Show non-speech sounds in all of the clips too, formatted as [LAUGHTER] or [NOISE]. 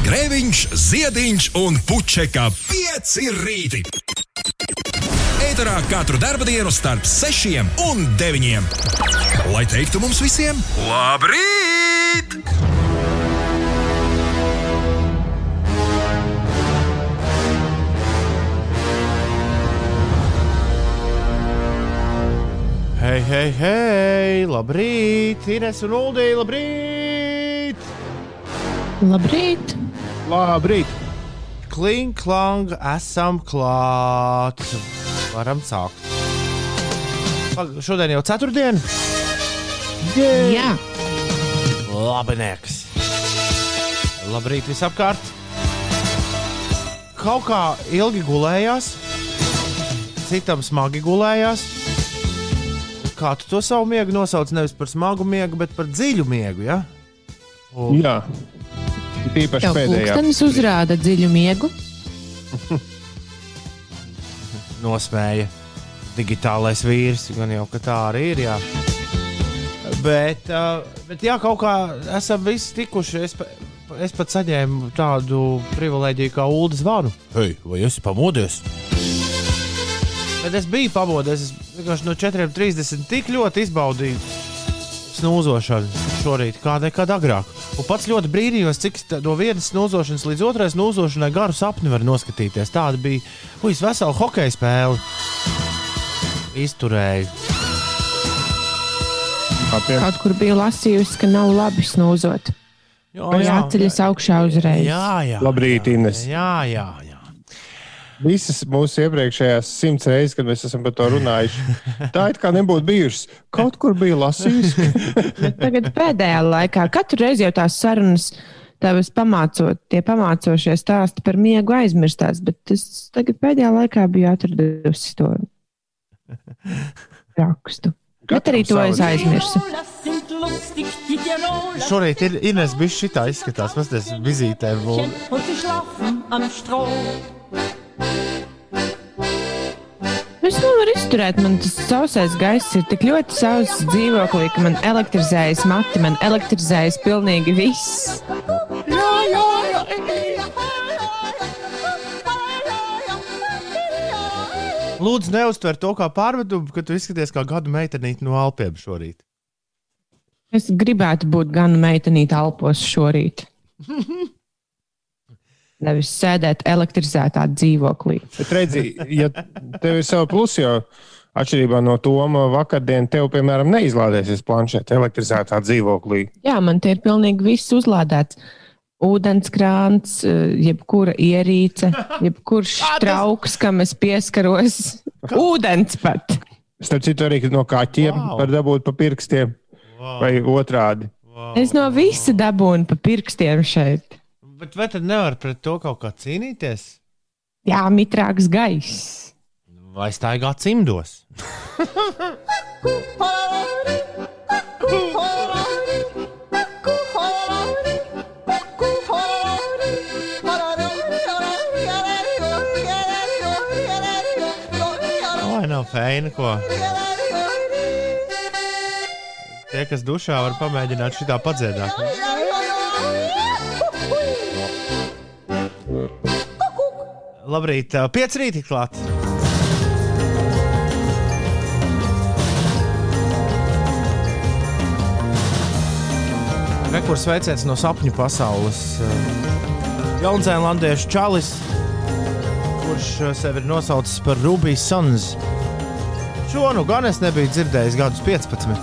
Grēviņš, Ziediņš un Puķeka 5 rīti. Eterā katru dienu starp 6 un 9. Lai teiktu mums visiem, labrīt! Hei, hei, hei! Labrīt! Ines un Uldī, labrīt! Labrīt! Labrīt! Kling, klang, esam klāt! Varam sākt. Pag- Šodien jau ceturtdiena. Jā, Labinieks! Labrīt visapkārt! Kaut kā ilgi gulējās, citam smagi gulējās. Kā tu to savu miegu nosauc? Nevis par smagu miegu, bet par dziļu miegu. Ja? Un, Jā, tīpaši pēdējā. pulkstenis uzrāda dziļu miegu. [LAUGHS] nosmēja digitālais vīrs. Gan jau ka tā arī ir. Jā. Bet, uh, bet jā, kaut kā esam visi tikuši. Es, pa- es pat saņēmu tādu privilēģiju kā ULD zvanu. Hei, vai esi pamodies? Bet es biju pamodies. Es vienkārši no 4.30 tik ļoti izbaudīju snūzošanu šorīt, kā nekad agrāk. Un pats ļoti brīnījos, cik no vienas snūzošanas līdz otrai snūzošanai garu sapni var noskatīties. Tāda bija Ujas vesela hokeja spēle. Izturēju. Kaut kur biju lasījusi, ka nav labi snūzot. Jo, Vai jāceļas augšā uzreiz? Jā, jā. Labrīt, jā, Ines. Jā, jā, jā. Visas mūsu iepriekšējās simts reizes, kad mēs esam par to runājuši, tā it kā nebūtu bijušas. Kaut kur bija lasījusi. Bet tagad pēdējā laikā katru reizi jau tās sarunas. Tavas pamācot, tie pamācošie stāsti par miegu aizmirstās, bet es tagad pēdējā laikā biju atradusi to rakstu. Bet arī to es aizmirsu. Šorīt ir Ines bija šitā izskatās, pasties vizītē. un- Es nevaru izturēt, man tas sausais gaiss ir tik ļoti sauss dzīvoklī, ka man elektrizējas mati, man elektrizējas pilnīgi viss. Lūdzu, neuztver to kā pārvedumu, ka tu izskaties kā gadu meitenīte no Alpiem šorīt. Es gribētu būt gan meitenīte alpos šorīt. [LAUGHS] Nevis sēdēt elektrizētā dzīvoklī. Bet redzi, ja tev ir savi plusi, jo atšķirībā no Toma vakardien, tev, piemēram, neizlādēsies planšetē elektrizētā dzīvoklī. Jā, man te ir pilnīgi viss uzlādēts. Ūdenskrāns, eh, jebkura ierīce, jebkurš [LAUGHS] trauks, kam es pieskaros. Ūdens pat. Starp citu, arī no kaķiem Wow. var dabūt pa pirkstiem vai otrādi. Es no visa dabūnu pa pirkstiem šeit. Bet vai tad nevar pret to kaut kā cīnīties? Jā, mitrāks gaiss. Vai staigāt cimdos? Vai nav feina, ko? Tie, kas dušā, var pamēģināt šitā padziedāt. Labrīt, pieci rīti klāt. Rekurs veiciens no sapņu pasaules. Jaunzēlandiešu čalis, kurš sevi ir nosaucis par Rubiju Sons. Šo nu gan es nebiju dzirdējis gadus 15.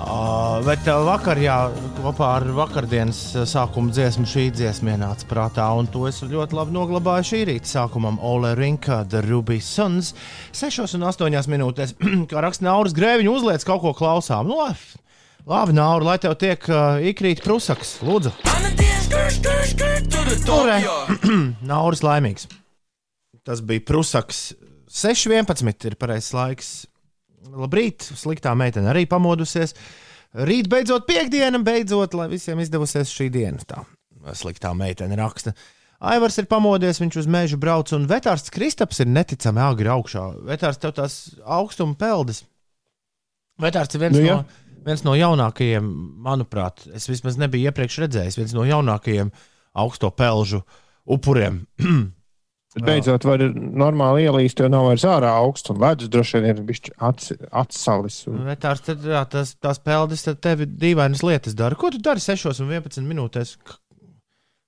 Uh, bet uh, vakar, jā, kopā ar vakardienas uh, sākuma dziesmu šī dziesma ienāca prātā, un to es ļoti labi noglabāju šī rīta sākumam. Ole Rinka, The Ruby Suns, 6 un 8 minūtēs, [CLEARS THROAT] kā raksta Nauris Grēviņš, uzliec kaut ko klausām. Nu, labi, Nauri, lai tev tiek uh, ikrīt prusaks, lūdzu. Ure! [CLEARS THROAT] Nauris laimīgs. Tas bija prusaks. 6.11 ir pareizais laiks. Labrīt, sliktā meitene arī pamodusies. Rīt beidzot piekdiena, beidzot, lai visiem izdevusies šī diena. Tā sliktā meitene raksta. Aivars ir pamodies, viņš uz mežu brauc, un vetārsts Kristaps ir neticami agri augšā. Vetārsts tev tās augstuma peldes. Vetārsts ir viens, nu, jā. no, viens no jaunākajiem, manuprāt, es vismaz nebiju iepriekš redzējis, viens no jaunākajiem augsto pelžu upuriem. [CLEARS THROAT] Bet beidzot, var normāli ielīst, jo nav vairs ārā augsts un ledus droši vien ir bijis atsalis. Un... Vetārs, tad, jā, tas, tās peldes tevi dīvainas lietas dara. Ko tu dari 6 un 11 minūtēs?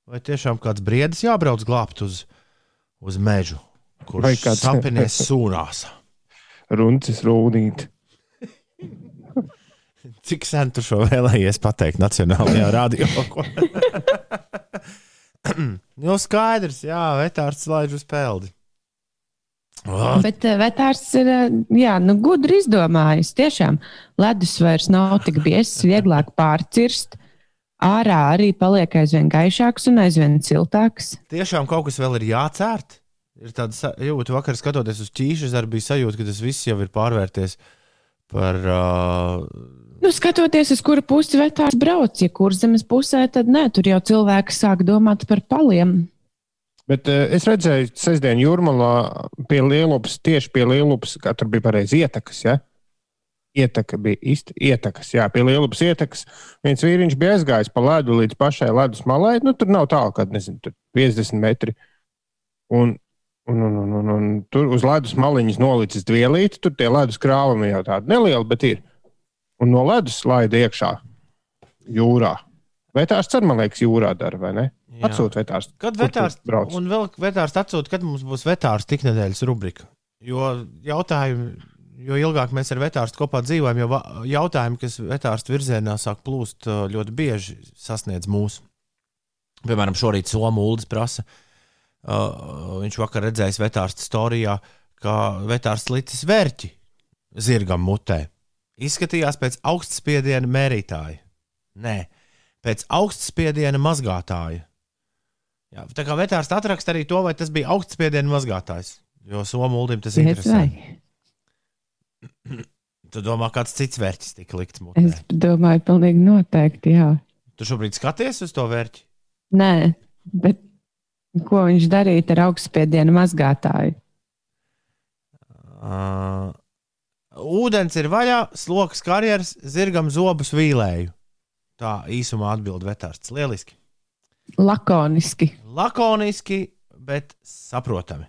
Vai tiešām kāds briedis jābrauc glābt uz, uz mežu, kurš kāds- sapinies sūnās? [LAUGHS] Runcis rūnīt. Cik sen tu šo vēlējies pateikt Nacionālajā [LAUGHS] radio? [LAUGHS] [CLEARS THROAT] Nu, skaidrs, jā, vetārs slēdz uz peldi. Oh, Bet vetārs ir jā, nu, gudri izdomājis. Tiešām ledus vairs nav tik biezs, vieglāk pārcirst. Ārā arī paliek aizvien gaišāks un aizvien siltāks. tiešām kaut kas vēl ir jācērt. Ir tāda sa- jūta, vakar skatoties uz ķīšas, arī bija sajūta, ka tas viss jau ir pārvērties par. Uh, Nu, skatoties, uz kuru pusi vetārs brauc, ja kur zemes pusē, tad nē, tur jau cilvēki sāk domāt par paliem. Bet uh, es redzēju, sestdien jūrmalā pie Lielupas, tieši pie Lielupas, kā tur bija pareizi ietekas. Ja? Ietaka bija īsti ietekas, jā, pie Lielupas ietekas. Viens vīriņš bija aizgājis pa ledu līdz pašai ledus malai. Nu, tur nav tālu, kad nezinu, tur 50 metri. Un, un, un, un, un, un tur uz ledus maliņas nolicis dvielīti. Tur tie ledus krāvumi jau tādi nelieli, bet ir. Un no ledus laida iekšā jūrā. Vai tās cer, man liekas, jūrā dara, vai ne? Atsūta vetārs. Kad vetārs brauc? un vēl vetārs atsūta, kad mums būs vetārs tiknedēļas rubrika. Jo jautājumi, jo ilgāk mēs ar vetārstu kopā dzīvojam, jo jautājumi, kas vetārstu virzienā sāk plūst, uh, ļoti bieži sasniedz mūs. Piemēram, šorīt Somu Uldis prasa. Uh, viņš vakar redzējis vetārstu storijā, ka vetārsts licis vērķi zirgam mutē. Izskatījās pēc augstspiediena mērītāja. Nē, pēc augstspiediena mazgātāja. Jā, tā kā vetārs atraksta arī to, vai tas bija augstspiediena mazgātājs. Jo Somuldim tas ir interesanti. [CLEARS THROAT] Tu domā, kāds cits vērķis tika likts mutē? Es domāju, pilnīgi noteikti, jā. Tu šobrīd skaties uz to vērķi. Nē, bet ko viņš darīja ar augstspiedienu mazgātāju? Uh, ūdens ir vaļā, sloks karjeras, zirgam zobus vīlēju. Tā īsumā atbild vetārsts. Lieliski. Lakoniski. Lakoniski, bet saprotami.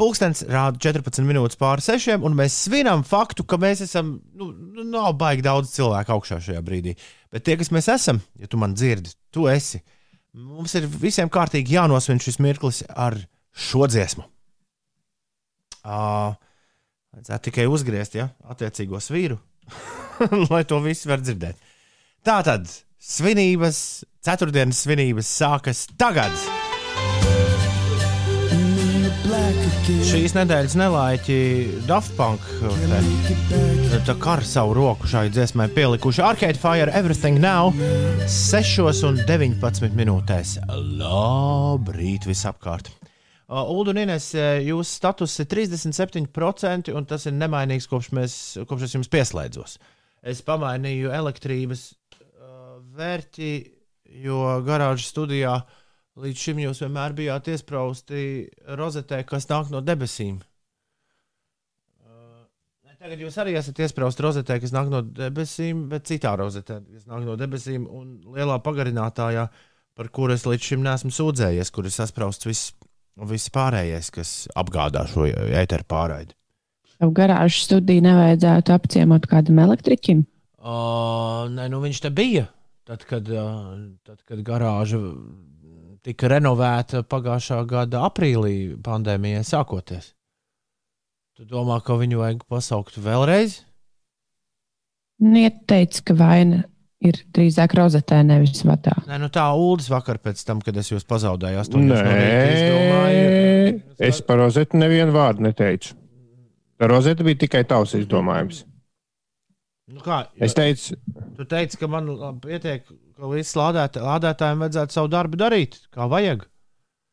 Pūkstens rāda 14 minūtes pāri sešiem, un mēs svinam faktu, ka mēs esam. Nu, nu, nav baigi daudz cilvēku augšā šajā brīdī. Bet tie, kas mēs esam, ja tu man dzirdi, tu esi. Mums ir visiem kārtīgi jānosvin šis mirklis ar šo dziesmu. Uh, Vajadzētu tikai uzgriezt ja, attiecīgo svīru, [LAUGHS] lai to visu var dzirdēt. Tā tad svinības, ceturtdienas svinības sākas tagad. Šīs nedēļas nelaiķi Daft Punk te, ar savu roku šai dziesmai pielikuši Arcade Fire Everything Now 6 un 19 minūtēs. Labrīt visapkārt! Uh, Ulu un Ines, uh, jūsu status ir 37%, un tas ir nemainīgs kopš, mēs, kopš es jums pieslēdzos. Es pamainīju elektrības uh, vērķi, jo garāžas studijā līdz šim jūs vienmēr bijāt iesprausti rozetē, kas nāk no debesīm. Tagad jūs arī esat iesprausti rozetē, kas nāk no debesīm, bet citā rozetē, kas nāk no debesīm un lielā pagarinātājā, par kuru es līdz šim neesmu sūdzējies, kur ir sasprausts viss viss pārējais, kas apgādā šo ēteru pārraidi. Tev garāžas studiju nevajadzētu apciemot kādam elektriķim. Uh, nē, nu viņš te bija. Tad, kad, uh, tad, kad garāža tika renovēta pagājušā gada aprīlī, pandēmijai sākoties. Tu domā, ka viņu vajag pasaukt vēlreiz? Ieteicis, ka vaina ir drīzāk rozetē, nevis vadā. Nē, nu tā Ulas vakar pēc tam, kad es jūs pazaudēju. astoņos no rīta, es domāju, Nē, es par rozetu nevienu vārdu neteicu. Tā rozeta bija tikai tavs izdomājums. Nu kā, Es teicu, tu teici, ka man pietiek, ka līdz lādēt, lādētājiem vajadzētu savu darbu darīt, kā vajag.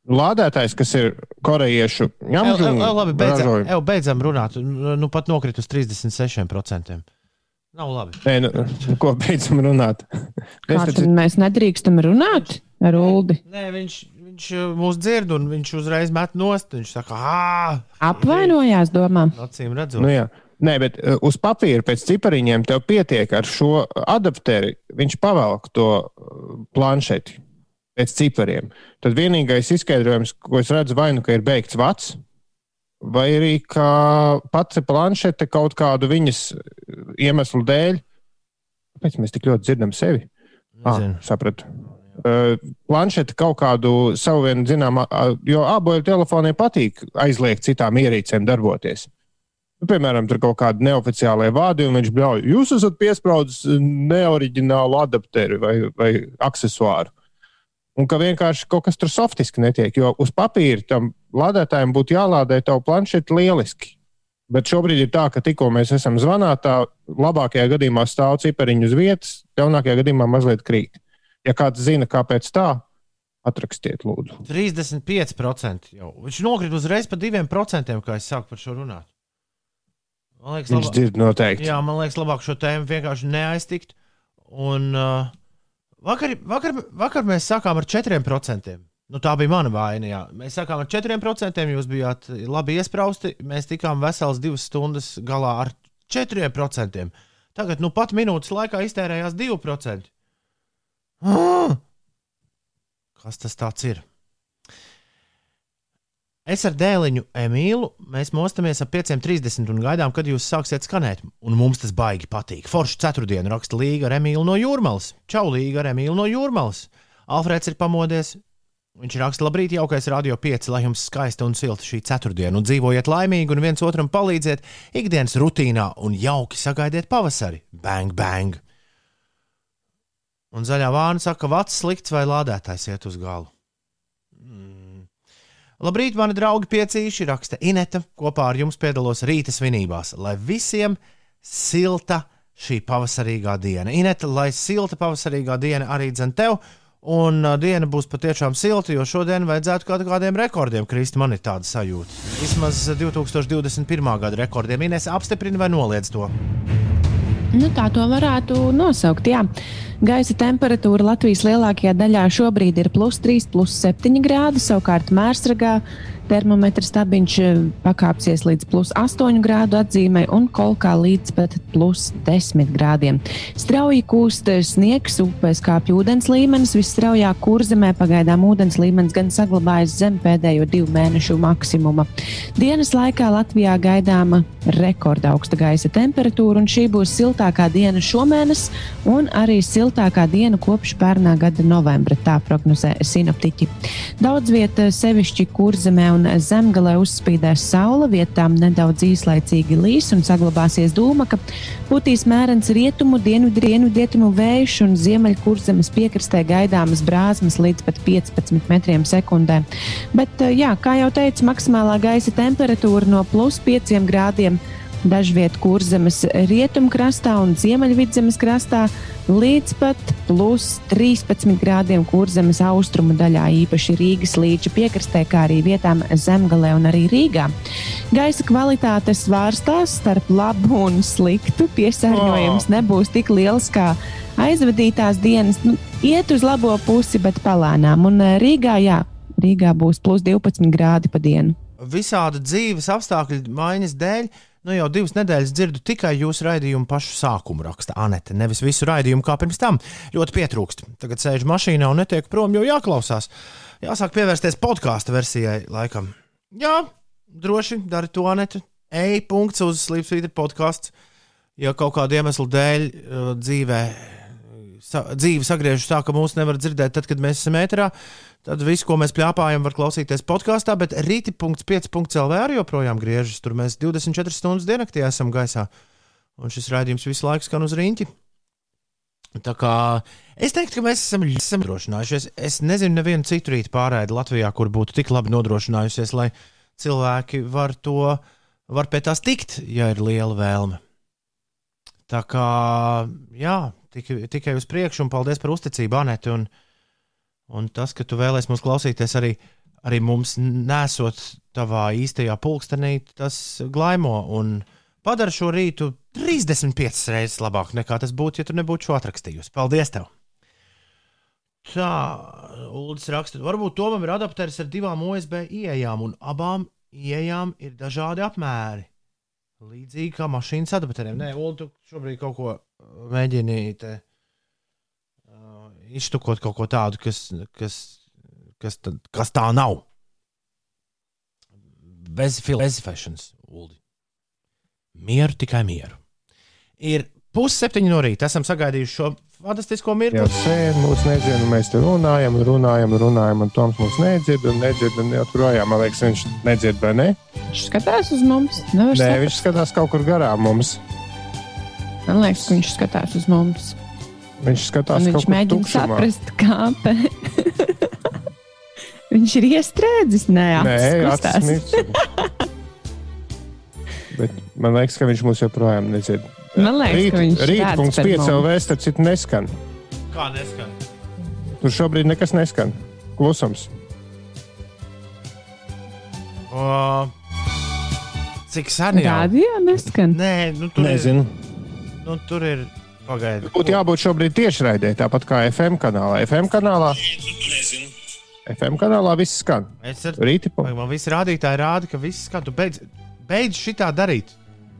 lādētājs, kas ir korejiešu ev, labi, beidzam, ev, beidzam runāt. Nu, pat nokrit uz 36%. Nav labi. Nē, nu, ko beidzam runāt? Es Kā taču, mēs nedrīkstam runāt ar Uldi? Nē, viņš, viņš uh, mūs dzird, un viņš uzreiz met nost. Viņš saka, ah, Apvainojās, domā. acīm redzot. nu, jā. Nē, bet uh, uz papīra pēc cipariņiem tev pietiek ar šo adapteri. Viņš pavelk to uh, planšeti. pēc cipariem, tad vienīgais izskaidrojums, ko es redzu, vai nu ka ir beigts vats, vai arī ka pati planšete kaut kādu viņas iemeslu dēļ, kāpēc mēs tik ļoti dzirdam sevi? Ah, sapratu. Planšete kaut kādu savu vienu zināmu, jo aboļu telefoniem patīk aizliegt citām ierīcēm darboties. Nu, piemēram, tur kaut kāda neoficiālā vārdi, un viņš bļauj, jūs esat piesprādzis neoriģinālu adapteri vai, vai accessoru. Un ka vienkārši kaut kas tur softiski netiek, jo uz papīra tam lādētājiem būtu jālādē tavu planšeti lieliski. Bet šobrīd ir tā, ka tikko mēs esam zvanā, tā labākajā gadījumā stāv cipariņu uz vietas, ļaunākajā gadījumā mazliet krīt. Ja kāds zina, kāpēc tā, atrakstiet, lūdzu. 35% jau. Viņš nokrita uzreiz par 2%, kā es sāku par šo runāt. Man liekas, Viņš labāk, dzird noteikti. jā, man liekas, labāk šo tēmu vienkārši neaiztikt. Un uh, vakar, vakar, vakar mēs sākām ar 4%. Nu, tā bija mana vaina. Jā. Mēs sākām ar 4%, jūs bijāt labi iesprausti. Mēs tikām vesels divas stundas galā ar 4%. Tagad, nu pat minūtes laikā iztērējās 2%. Ah! Kas tas ir? Es ar dēliņu Emīlu mēs mostamies ap 5.30 un gaidām, kad jūs sāksiet skanēt. Un mums tas baigi patīk. Forši ceturtdienu raksta Līga ar Emīlu no Jūrmālas. Čau, Līga ar Emīlu no Jūrmālas. Alfrēds ir pamodies. Viņš raksta, labrīt, jaukais radio 5, lai jums skaista un silta šī ceturtdiena, un dzīvojiet laimīgi, un viens otram palīdziet ikdienas rutīnā, un jauki sagaidiet pavasari. Bang, bang! Un zaļā vāna saka, ka vats slikts vai lādētājs iet uz galu. Labrīt, mani draugi piecīši, raksta Ineta. Kopā ar jums piedalos rīta svinībās, lai visiem silta šī pavasarīgā diena. Ineta, lai silta pavasarīgā diena arī dzen tev, un uh, diena būs patiešām silta, jo šodien vajadzētu kaut kādiem rekordiem krist. Man ir tāda sajūta. Vismaz 2021. gada rekordiem. Ines apstiprina vai noliedz to? Nu, tā to varētu nosaukt. Jā. Gaisa temperatūra Latvijas lielākajā daļā šobrīd ir plus 3, plus 7 grādi. Savukārt Mērsragā termometra stabiņš eh, pakāpsies līdz plus 8 grādu atzīmē un kolkā līdz pat plus 10 grādiem. Strauji kūst sniegs, upēs kāpj ūdens līmenis. Visstraujāk kurzemē pagaidām ūdens līmenis gan saglabājas zem pēdējo divu mēnešu maksimuma. Dienas laikā Latvijā gaidāma rekorda augsta gaisa temperatūra, un šī būs siltākā diena šomēnes un arī siltākā diena kopš pērnā gada novembra. Tā prognozē sinoptiķi. Daudz vietā, sevišķi kurzemē un zemgalē, uzspīdēs saule, vietām nedaudz īslaicīgi līs un saglabāsies dūma, ka putīs mērens rietumu, dienvidu, dienvidu vējš un ziemeļkurzemes piekrastē gaidāmas brāzmas līdz pat 15 metriem sekundē. Bet, jā, kā jau teicu, maksimālā gaisa temperatūra no plus 5 grādiem dažviet kurzemes rietumkrastā un ziemeļvidzemes krastā līdz pat plus 13 grādiem kurzemes austrumu daļā, īpaši Rīgas līča piekrastē, kā arī vietām Zemgalē un arī Rīgā. Gaisa kvalitāte svārstās starp labu un sliktu. Piesārņojums nebūs tik liels kā aizvadītās dienas. Nu, iet uz labo pusi, bet palēnām. Un eh, Rīgā, jā, Rīgā būs plus 12 grādi pa dienu. visāda dzīves apstākļu maiņas dēļ. Nu, jau divas nedēļas dzirdu tikai jūsu raidījumu pašu sākumu, raksta Anete. Nevis visu raidījumu kā pirms tam. Ļoti pietrūkst. Tagad sēž mašīnā un netiek prom, jo jāklausās. Jāsāk pievērsties podkāstu versijai, laikam. Jā, droši dari to Anete. Ej, punkts uz Slipsvītra podkāstu. Ja kaut kāda iemesla dēļ uh, dzīvē, sa, dzīve sagriežas tā, ka mūs nevar dzirdēt, tad, kad mēs esam ēterā, Tad viss, ko mēs plāpājam, var klausīties podkāstā, bet rīti.5.CLV arī joprojām griežas. Tur mēs 24 stundas diennaktī esam gaisā. Un šis rādījums visu laiku skan uz rīņķi. Tā kā es teiktu, ka mēs esam ļoti nodrošinājušies. Es nezinu, nevienu citu rītu pārēdi Latvijā, kur būtu tik labi nodrošinājusies, lai cilvēki var to, var pie tās tikt, ja ir liela vēlme. Tā kā, jā, tikai, tikai uz priekšu, un paldies par uzticību, Anete. Un, Un tas, ka tu vēlēsies mūs klausīties arī, arī mums nesot tavā īstajā pulkstenī, tas glaimo un padara šo rītu 35 reizes labāk nekā tas būtu, ja tu nebūtu šo atrakstījusi. Paldies! Tev. Tā, Ulas raksta, varbūt Tomam ir adapteris ar divām USB ieejām, un abām ieejām ir dažādi apmēri. Līdzīgi kā mašīnas adapteriem. Nē, Ulu, tu šobrīd kaut ko mēģini te iztukot kaut ko tādu, kas, kas, kas, tad, kas tā nav. Bez filozofēšanas, Ulu. Mieru, tikai mieru. Ir pusseptiņi no rīta. Esam sagaidījuši šo fantastisko mirkli. Jau sen mūs nedzird, mēs te runājam, runājam, runājam, un Toms mūs nedzird, un nedzird, un joprojām, man liekas, viņš nedzird, vai ne? Viņš skatās uz mums. Nē, saprast. viņš skatās kaut kur garām mums. Man liekas, ka viņš skatās uz mums. Viņš skatās Un kaut viņš mēģina tukšumā. saprast, kāpēc. [LAUGHS] viņš ir iestrēdzis. Nē, mirst. [LAUGHS] Bet man liekas, ka viņš mūs joprojām nedzird. Man liekas, ka viņš redz Rīt.5 pēc mums. LV starp citu neskan. Kā neskan? Tur šobrīd nekas neskan. Klusums. O, cik sen jau? Radio neskan. Nē, nu, tur Nezinu. ir. Nu, tur ir pagaidi. Būtu jābūt šobrīd tiešraidē, tāpat kā FM kanālā. FM kanālā, FM kanālā viss skan. Es ar, Rīti. Vai man visi rādītāji rāda, ka viss skan. Tu beidz, beidz šitā darīt.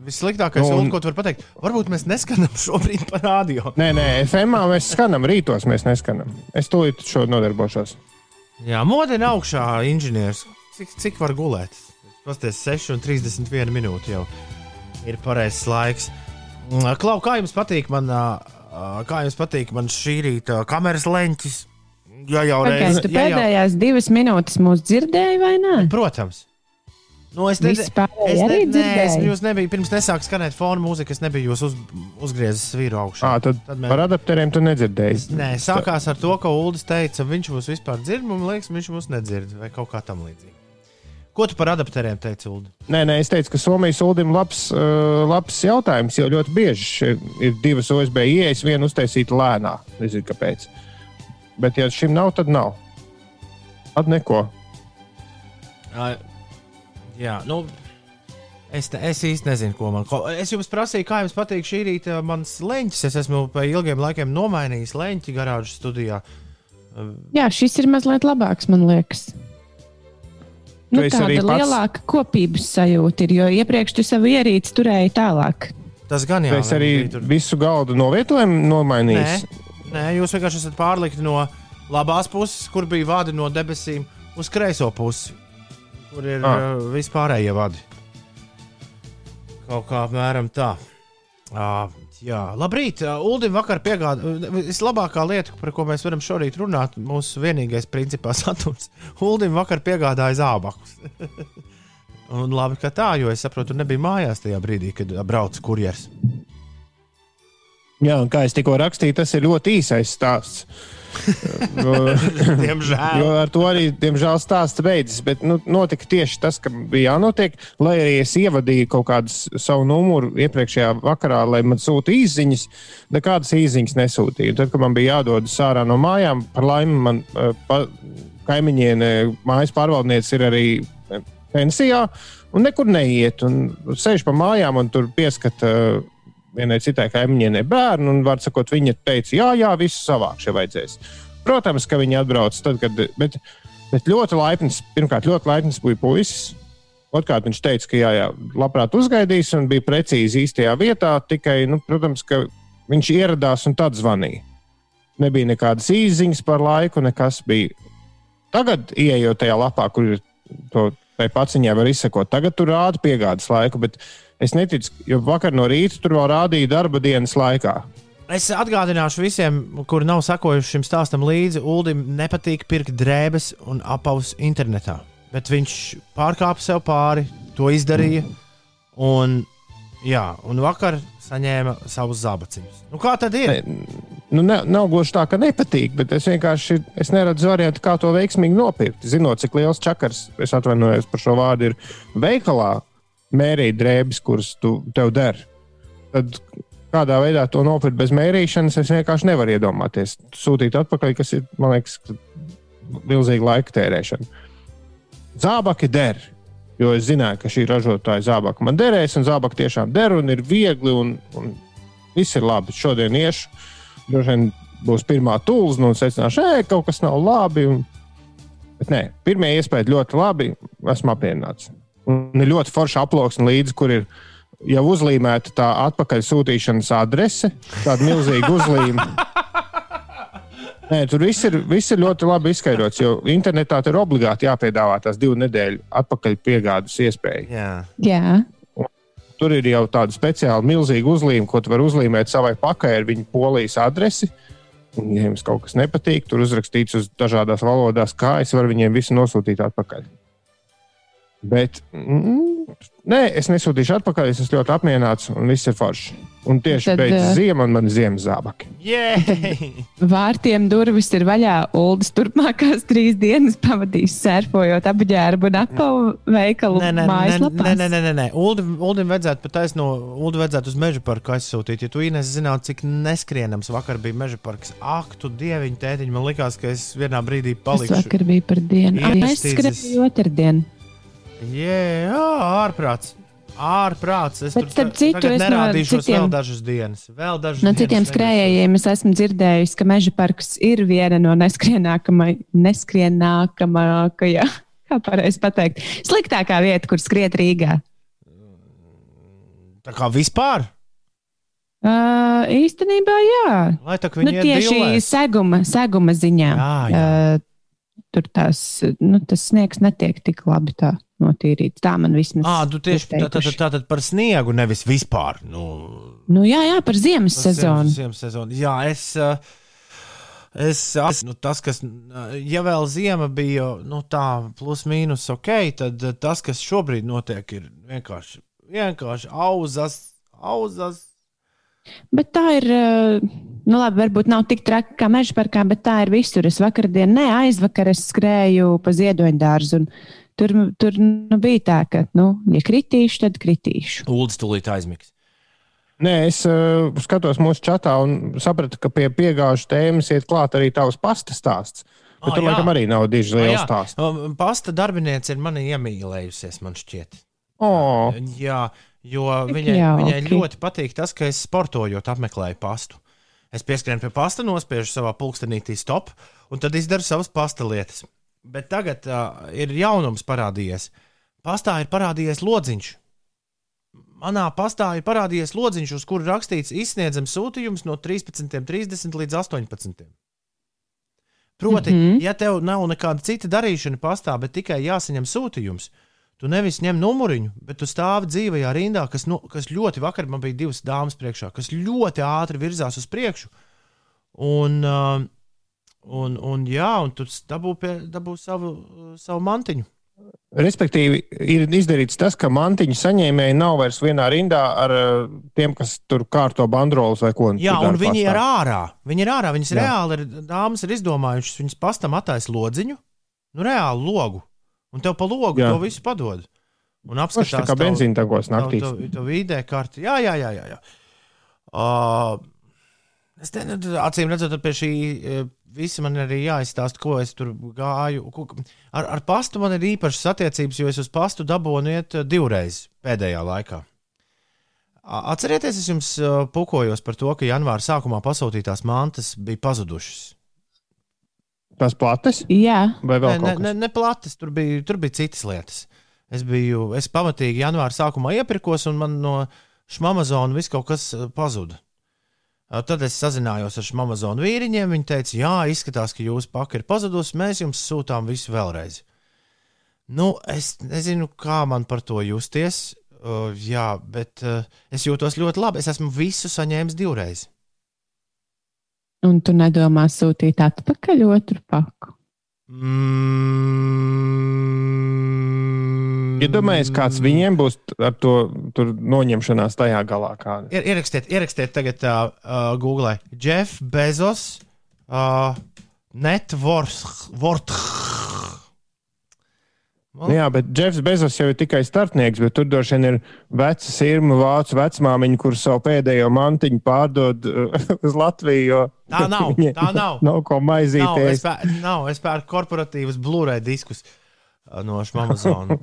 Vissliktākais, Nu, un- un... ko tu vari pateikt, varbūt mēs neskanam [LAUGHS] šobrīd pa radio. Nē, nē, FM mēs skanam, rītos mēs neskanam. Es tūlīt šo nodarbošos. Jā, modena augšā, inženieris. Cik, cik var gulēt? Pasties 6,31 minūte jau ir pareizs laiks. Mm, Klau, kā jums patīk man, kā jums patīk man šī rīta kameras leņķis? Jā, jau Pagaid, tu ja jau, pēdējās divas minūtes mūs dzirdēji vai nē? protams. Nu, es pārējie es arī nē, es jūs nebiju, pirms nesāku skanēt fona mūziku, es nebiju jūs uz, uzgriezis vīru augšā. À, tad, Tad mēs- par adapteriem tu nedzirdēji. Nē, sākās ar to, ka Ulas teica, viņš mūs vispār dzird, man liekas, viņš mūs nedzird vai kaut kā tam līdzīga. Ko tu par adapteriem teici, Ulu? Nē, nē, es teicu, ka Somijas ULDIM labs, uh, labs jautājums, jo ļoti bieži ir, divas OSB ieejas, viena uztaisīta lēnā. Nezinu, kāpēc. Bet, ja šim nav, tad nav. Tad neko. Uh, jā, nu. Es, ne- es īsti nezinu, ko man. Ko, es jums prasīju, kā jums patīk šī rīta mans leņķis. Es esmu pēc ilgiem laikiem nomainījis leņķi garāžas studijā. Jā, šis ir mazliet labāks, man liekas. Nu, esi tāda arī pats- lielāka kopības sajūta ir, jo iepriekš tu savu ierīci turēji tālāk. Tas gan jā. Es arī tur- visu galdu novietojumu nomainīju. Nē, nē, jūs vienkārši esat pārlikti no labās puses, kur bija vadi no debesīm, uz kreiso pusi, kur ir Ah. uh, vispārējie vadi. Kaut kā apmēram tā. Uh, jā, labrīt. Uldim vakar piegādāja. Vislabākā lieta, par ko mēs varam šorīt runāt, mūsu vienīgais principā [LAUGHS] saturs. Uldim vakar piegādāja zābakus. [LAUGHS] Un labi, ka tā, jo es saprotu, tu nebija mājās tajā brīdī, kad brauc kurjers. Jā, un kā es tikko rakstīju, tas ir ļoti īsais stāsts. [LAUGHS] Diemžēl. Jo ar to arī, diemžēl, stāsts beidzas. Bet nu, notika tieši tas, ka bija jānotiek. Lai arī es ievadīju kaut kādu savu numuru iepriekšējā vakarā, lai man sūta īsiņas, nekādas īsiņas nesūtīju. Tad, kad man bija jādodas ārā no mājām, par laimi man eh, pa, kaimiņiene, mājas pārvaldniece ir arī eh, pensijā un nekur neiet. Un sēž pa mājām un tur pieskata. eh, Vienai citai kaimiņienei bērnu, un, var sakot, viņa teica, jā, jā, visu savākšu, ja vajadzēs. Protams, ka viņi atbrauc tad, kad. Bet, bet ļoti laipns, pirmkārt, ļoti laipns bija puisis. Otrkārt, viņš teica, ka jā, jā, labprāt uzgaidīs un bija precīzi īstajā vietā. Tikai, nu, protams, ka viņš ieradās un tad zvanīja. Nebija nekādas īsiņas par laiku, nekas bija. Tagad, ieejot tajā lapā, kur ir to tai paciņai, var izsekot, tagad tur rāda piegādes laiku. Bet es neticu, jo vakar no rīta tur vēl rādīja darba dienas laikā. Es atgādināšu visiem, kuri nav sekojuši šim stāstam līdzi, Ulim nepatīk pirkt drēbes un apavus internetā. Bet viņš pārkāpa sev pāri, to izdarīja. Un, jā, un vakar saņēma savus zābaciņus. Nu, kā tad ir? Nu, ne, nav gluži tā, ka nepatīk, bet es vienkārši es neredzu variantu, kā to veiksmīgi nopirkt. Zinot, cik liels čakars, es atvainojos par šo vārdu, ir veikalā mērīt drēbes, kuras tu, tev der. Tad kādā veidā to nopirkt bez mērīšanas, es vienkārši nevaru iedomāties. Sūtīt atpakaļ, kas ir, man liekas, milzīga laika tērēšana. Zābaki der. Jo es zināju, ka šī ražotāja zābaka man derēs, un zābaka tiešām der, un ir viegli, un, un viss ir labi. Šodien iešu, droši vien būs pirmā tūlzna, un secināšu, ej, kaut kas nav labi. Un... Bet nē, pirmie iespēja ļoti labi, esmu apmierināts. Un ir ļoti forša aploksne līdzi, kur ir jau uzlīmēta tā atpakaļ sūtīšanas adrese, tāda milzīga uzlīme. Nē, tur viss ir, viss ir ļoti labi izskaidrots, jo internetā tur ir obligāti jāpiedāvā tās divu nedēļu atpakaļ piegādes iespēja. Jā. Jā, Tur ir jau tāda speciāla milzīga uzlīme, ko tu vari uzlīmēt savai pakai ar viņu polijas adresi. Un, ja jums kaut kas nepatīk, tur uzrakstīts uz dažādās valodās, kā es varu viņiem visu nosūtīt atpakaļ. Bet mm, nē, es nesūtīšu atpakaļ. Es esmu ļoti apmierināts un viss ir forši. Un tieši Tad, pēc eh, ziemas man ir ziemas zābaki. Jē! [LAUGHS] vārtiem durvis ir vaļā. Uldis turpmākās trīs dienas pavadīs sērfojot apģērbu un apavu veikalu Nē, nē, nē, mājaslapā. nē, nē, nē, nē, nē. Uldim, Uldim vajadzētu pat taisno, Uldim vajadzētu uz meža parku aizsūtīt. Ja tu Ines zinātu, cik neskrienams vakar bija meža parks, ak, tu dieviņ, tētiņ, man likās, ka es vienā brīdī Tas palikšu. vakar bija par dienu. Ai, Es skrēju otrdien. Jā, ārprāts. Ārprāts. Es Bet, starp citu, es no citiem- vēl dažas dienas. Vēl dažas No dienas citiem skrējējiem es esmu dzirdējis, ka meža parks ir viena no neskrienākamākajām, [LAUGHS] kā pareizi pateikt, sliktākā vieta, kur skriet Rīgā. Tā kā vispār. Uh, īstenībā, jā. Lai tā kā Nu, viņi iet tieši seguma, seguma ziņā. Jā, jā. Uh, tur tās, nu, tas sniegs netiek tik labi tā notīrīts. Tā man vismaz. Ā, tu tieši ir tā, tā, tā, tā par sniegu, nevis vispār. Nu, Nu, jā, jā, par ziemas par sezonu. Ziemas sezonu. Jā, es. ā, Es, es nu, tas, kas, ā, ja vēl ziema bija nu, tā, plus mīnus ok, tad tas, kas šobrīd notiek, ir vienkārši, vienkārši auzas, auzas. Bet tā ir, nu, labi, varbūt nav tik traki kā meža parkā, bet tā ir visur. Es vakardien, ne aizvakar, es skrēju pa ziedoņdārzu. un Tur, tur nu, bija tā, ka, nu, ja kritīšu, tad kritīšu. Uldis tūlīt aizmigs. Nē, es uh, skatos mūsu čatā un sapratu, ka pie piegāžu tēmas iet klāt arī tavs pasta stāsts. Bet Ah, tur jā. laikam arī nav diži Ah, liels jā. stāsts. Um, Pasta darbiniece ir mani iemīlējusies, man šķiet. Oh, Jā, jo viņai, jauki. viņai ļoti patīk tas, ka es sportojot apmeklēju pastu. Es pieskrienu pie pasta, nospiežu savā pulkstenītī stop, un tad izdaru savas pasta lietas. Bet tagad uh, ir jaunums parādījies. Pastā ir parādījies lodziņš. Manā pastā ir parādījies lodziņš, uz kura rakstīts izsniedzams sūtījums no 13.30 līdz 18. Proti, mm. -hmm. ja tev nav nekāda cita darīšana pastā, bet tikai jāsaņem sūtījums, tu nevis ņem numuriņu, bet tu stāvi dzīvajā rindā, kas, no, kas ļoti vakar man bija divas dāmas priekšā, kas ļoti ātri virzās uz priekšu. Un, uh, un, un, jā, un tu dabū, pie, dabū savu, savu mantiņu. respektīvi, ir izdarīts tas, ka mantiņu saņēmēji nav vairs vienā rindā ar uh, tiem, kas tur kārto bandrolas vai ko. Jā, tur un viņi pastā. ir ārā. Viņi ir ārā. Viņas Jā. reāli ir, dāmas ir izdomājušas, viņas pastam attaisno lodziņu, nu reāli logu. Un tev pa logu Jā. to visu padod. Un apskatās tā kā benzīna tagos naktīs. Tā vidē kārta. Jā, jā, jā. jā, jā. Uh, es te, nu, acīm redzot, pie šī visa man arī jāizstāsta, ko es tur gāju. Ko, ar, ar pastu man ir īpašas attiecības, jo es uz pastu dabūnu iet eh, divreiz pēdējā laikā. Atcerieties, es jums eh, pukojos par to, ka janvāra sākumā pasūtītās mantas bija pazudušas. Tas plates Jā, vai vēl ne, kas? ne, ne plates, tur bija, tur bija citas lietas. Es biju, es pamatīgi janvāra sākumā iepirkos, un man no Amazona viss kaut kas eh, pazuda. Tad es sazinājos ar Amazona vīriņiem. Viņi teica, jā, izskatās, ka jūsu paka ir pazudusi. Mēs jums sūtām visu vēlreiz. Nu, es nezinu, kā man par to justies. Uh, jā, bet uh, es jūtos ļoti labi. Es esmu visu saņēmis divreiz. un tu nedomā sūtīt atpakaļ otru paku. Mm. Iedomājieties, kāds viņiem būs ar to noņemšanās tajā galā. Kāda. Ir, ierakstiet, ierakstiet tagad uh, uh, Google. Jeff Bezos, uh, Networth. Nu, jā, bet Jeffs Bezos jau ir tikai starpnieks, bet tur droši vien ir veca sirma vācu vecmāmiņa, kurš savu pēdējo mantiņu pārdod uh, [LAUGHS] uz Latviju. jo Tā nav, [LAUGHS] tā nav. Nav ko Nav, es, maizīties. nav, es pērku korporatīvas Blu-ray diskus uh, no Amazon. [LAUGHS]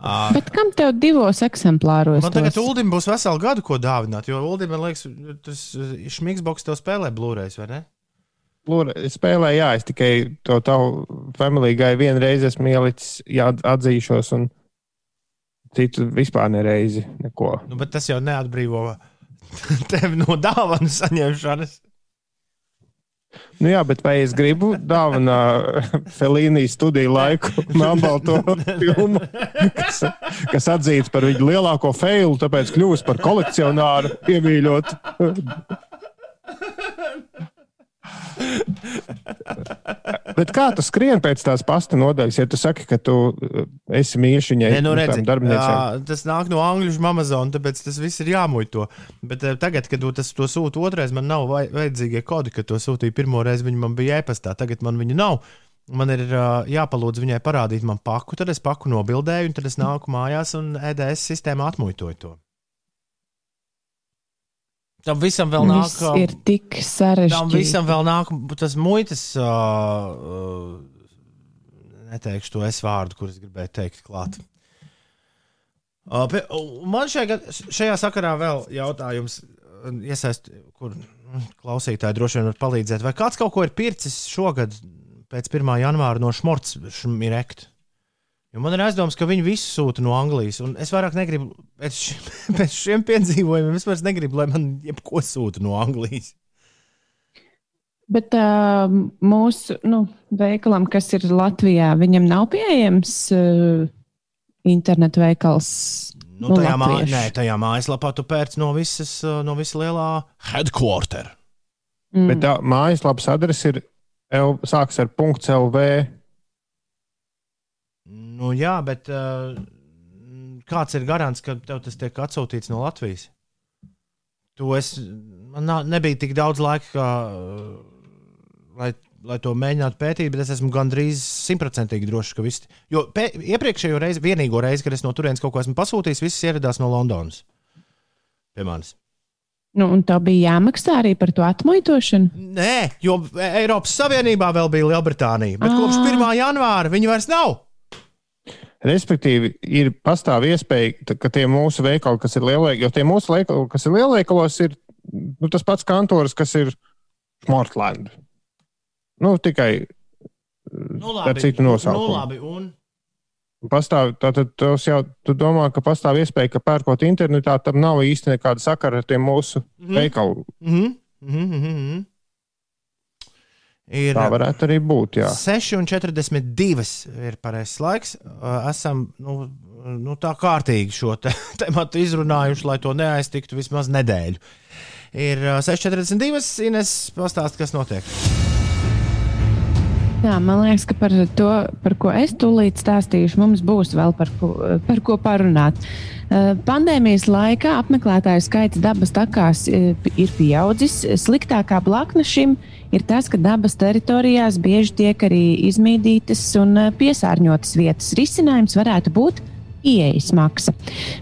Uh, Bet kam tev divos eksemplāros? man tagad? Uldim būs veselu gadu, ko dāvināt. Jo Uldim, man liekas, tas šmiksboks tev spēlē Blu-rays, vai ne? Spēlēju, jā, es tikai to tavu Family Guy vienreiz esmu ielicis, jā, atzīšos, un citu vispār nereizi neko. Nu, bet tas jau neatbrīvo tevi no dāvanu saņemšanas. Nu, jā, bet vai es gribu dāvinā Felīnī studiju laiku, melnbalto filmu, kas, kas atzīts par viņu lielāko feilu, tāpēc kļūst par kolekcionāru, iemīļot. Bet kā tu skrieni pēc tās pasta nodaļas, ja tu saki, ka tu uh, esi mīļš viņai? Nē, nu, redzi, jā, tas nāk no angļu Amazon, tāpēc tas viss ir jāmuļto. Bet eh, tagad, kad tas, to sūti otrais, man nav vajadzīgie kodi, kad to sūtīja pirmo reizi. Viņi man bija e-pastā, tagad man viņa nav. Man ir uh, jāpalūdz viņai parādīt man paku, tad es paku nobildēju, un tad es nāku mājās un EDS sistēmā atmuļtoju to. Tam visam vēl nāk. Viss ir tik Tam sarežģīts. visam vēl nāk tas muitas. Uh, uh, neteikšu to es vārdu, kurus gribēju teikt klāt. Uh, pie, man šajā, šajā sakarā vēl jautājums, iesaist, kur mm, klausītāji droši vien var palīdzēt. Vai kāds kaut ko ir pircis šogad pēc 1. janvāra no Šmorts Šmirekt? Jo man ir aizdoms, ka viņi visu sūta no Anglijas, un es vairāk negribu pēc, ši, [LAUGHS] pēc šiem piedzīvojumiem. Es vairs negribu, lai man jebko sūta no Anglijas. Bet uh, mūsu nu, veikalam, kas ir Latvijā, viņam nav pieejams uh, internetu veikals. Nu, Nu, tajā, mā, nē, tajā mājaslapā tu pērc no visas, no visa lielā headquarter. Mm. Bet tā mājaslapas adrese ir L, sākas ar .lv. Nu, jā, bet uh, kāds ir garants, ka tev tas tiek atsūtīts no Latvijas? To es, man nebija tik daudz laika, kā, uh, lai, lai to mēģinātu pētīt, bet es esmu gandrīz simtprocentīgi drošs, ka viss. Jo pē, iepriekšējo reizi, vienīgo reizi, kad es no turienes kaut ko esmu pasūtījis, viss ieradās no Londonas. Pie manis. Nu, un tā bija jāmaksā arī par to atmuitošanu. Nē, jo Eiropas Savienībā vēl bija Lielbritānija, bet kopš Ah. 1. janvāra viņi vairs nav. Respektīvi, ir pastāv iespēja, ka tie mūsu veikali, kas ir lielveikali, jo tie mūsu veikali, kas ir lielveikalos, ir nu, tas pats kantors, kas ir Mortland. Nu, tikai Nu, ar citu nosaukumu. Nu, labi, un Pastāv, tātad tos jau tu domā, ka pastāv iespēja, ka pērkot internetā, tam nav īsti nekāda sakara ar tiem mūsu Mhm. veikalu. Mhm, mhm, mhm, mhm. Ir Tā varētu arī būt. Jā. 6,42 ir pareizais laiks. Esam nu, nu, tā kārtīgi šo te, [LAUGHS] tematu izrunājuši, lai to neaiztiktu vismaz nedēļu. Ir uh, 6,42. Ines, pastāst, kas notiek. Jā, man liekas, ka par to, par ko es tūlīt stāstīšu, mums būs vēl par ko, par ko parunāt. Pandēmijas laikā apmeklētāju skaits dabas takās ir pieaudzis. Sliktākā blakne šim ir tas, ka dabas teritorijās bieži tiek arī izmīdītas un eh, piesārņotas vietas. Risinājums varētu būt Ieejas maksa.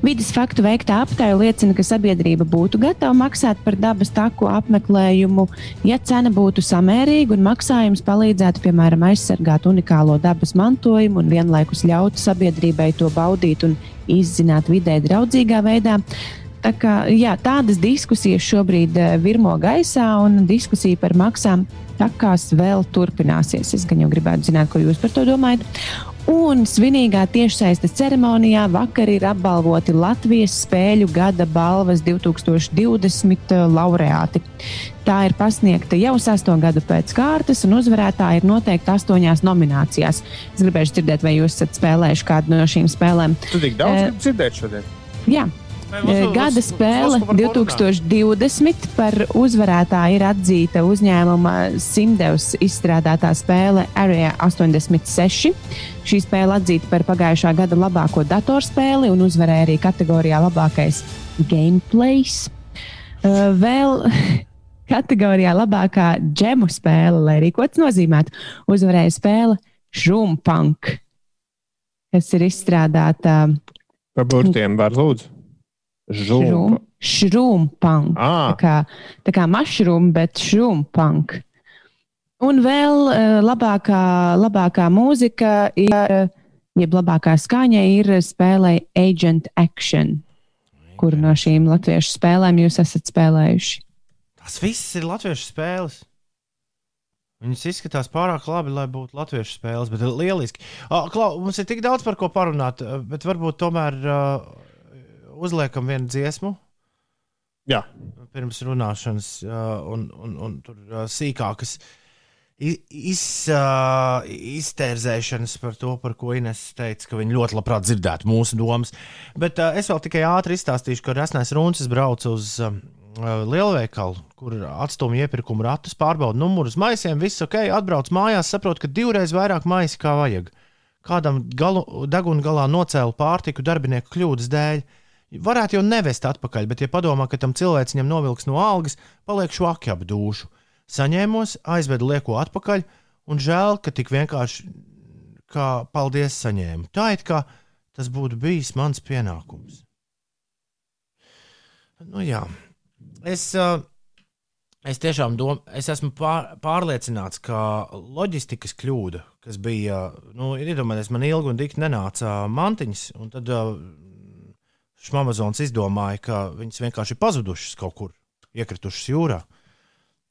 Vides faktu veiktā aptaujā liecina, ka sabiedrība būtu gatava maksāt par dabas taku apmeklējumu, ja cena būtu samērīga un maksājums palīdzētu, piemēram, aizsargāt unikālo dabas mantojumu un vienlaikus ļautu sabiedrībai to baudīt un izzināt vidē draudzīgā veidā. Tā kā, jā, tādas diskusijas šobrīd eh, virmo gaisā, un diskusija par maksām takās vēl turpināsies. Es gan jau gribētu zināt, ko jūs par to domājat. Un svinīgā tiešsaistes ceremonijā vakar ir apbalvoti Latvijas spēļu gada balvas 2020 laureāti. Tā ir pasniegta jau sesto gadu pēc kārtas, un uzvarētāji ir noteikti astoņās nominācijās. Es gribēju dzirdēt, vai jūs esat spēlējuši kādu no šīm spēlēm. Tu tik daudz Eh, gribi dzirdēt šodien. Jā, Eh, Gada spēle 2020 par uzvarētāju ir atzīta uzņēmuma Simdevs izstrādātā spēle Area 86. Šī spēle atzīta par pagājušā gada labāko datorspēli un uzvarēja arī kategorijā labākais gameplays. Eh, Vēl [LAUGHS] kategorijā labākā džemu spēle, lai arī ko tas nozīmētu, uzvarēja spēle Šrumpunk, kas ir izstrādāta Par burtiem var lūdzu. Žūm. Šrumpunk. Tā Ah, kā, tā kā mushroom, bet šrumpunk. Un vēl uh, labākā, labākā mūzika ir, uh, jeb labākā skaņa ir spēlē Agent Action. Kuru no šīm latviešu spēlēm jūs esat spēlējuši? Tas viss ir latviešu spēles. Viņas izskatās pārāk labi, lai būtu latviešu spēles, bet lieliski. Uh, Klau, mums ir tik daudz par ko parunāt, uh, bet varbūt tomēr uh, uzliekam vienu dziesmu. Jā, pirms runāšanas, uh, un, un, un tur uh, sīkākas iz, uh, iztērzēšanas par to, par ko Ines teica, ka viņi ļoti labprāt dzirdētu mūsu domas. Bet es vēl tikai ātri izstāstīšu, ka Rasnēs Runcis brauc uz um, lielveikalu, kur atstumj iepirkuma ratus, pārbauda numurus, maisiem, viss ok, atbrauc mājās, saprot, ka divreiz vairāk maisi kā vajag. Kādam galu, deguna galā nocēla pārtiku darbinieku kļūdas dēļ. Varētu jau nevest atpakaļ, bet, ja padomā, ka tam cilvēcim novilks no algas, paliek švaki ap dušu. Saņēmos, aizvedu lieko atpakaļ, un žēl, ka tik vienkārši kā paldies saņēmu. Tā it kā tas būtu bijis mans pienākums. Nu, jā. es, uh, es tiešām domāju, es esmu pār, pārliecināts, ka loģistikas kļūda, kas bija, nu, iedomājieties, man ilgi un dikti nenāca mantiņas, un tad uh, Šmamazons izdomāja, ka viņas vienkārši ir pazudušas kaut kur, iekritušas jūrā.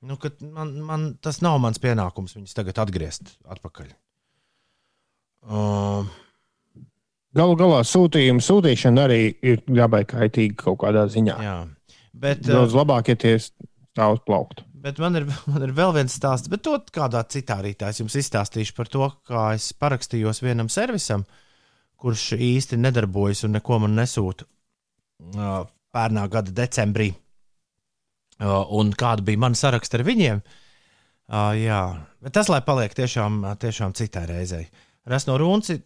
Nu, man, man, tas nav mans pienākums viņus tagad atgriezt atpakaļ. Uh, galu galā sūtījuma sūtīšana arī ir labai kaitīga kaut kādā ziņā. jā, bet, uh, Daudz labāk, ja tie stāv plaukt. bet man, ir, man ir vēl viens stāsts, bet to kādā citā rītā es jums izstāstīšu par to, kā es parakstījos vienam servisam, kurš īsti nedarbojas un neko man nesūta uh, pērnā gada decembrī. Un kāda bija mana saraksta ar viņiem? Jā, bet tas, lai paliek tiešām, tiešām citai reizei. Rasno Runci,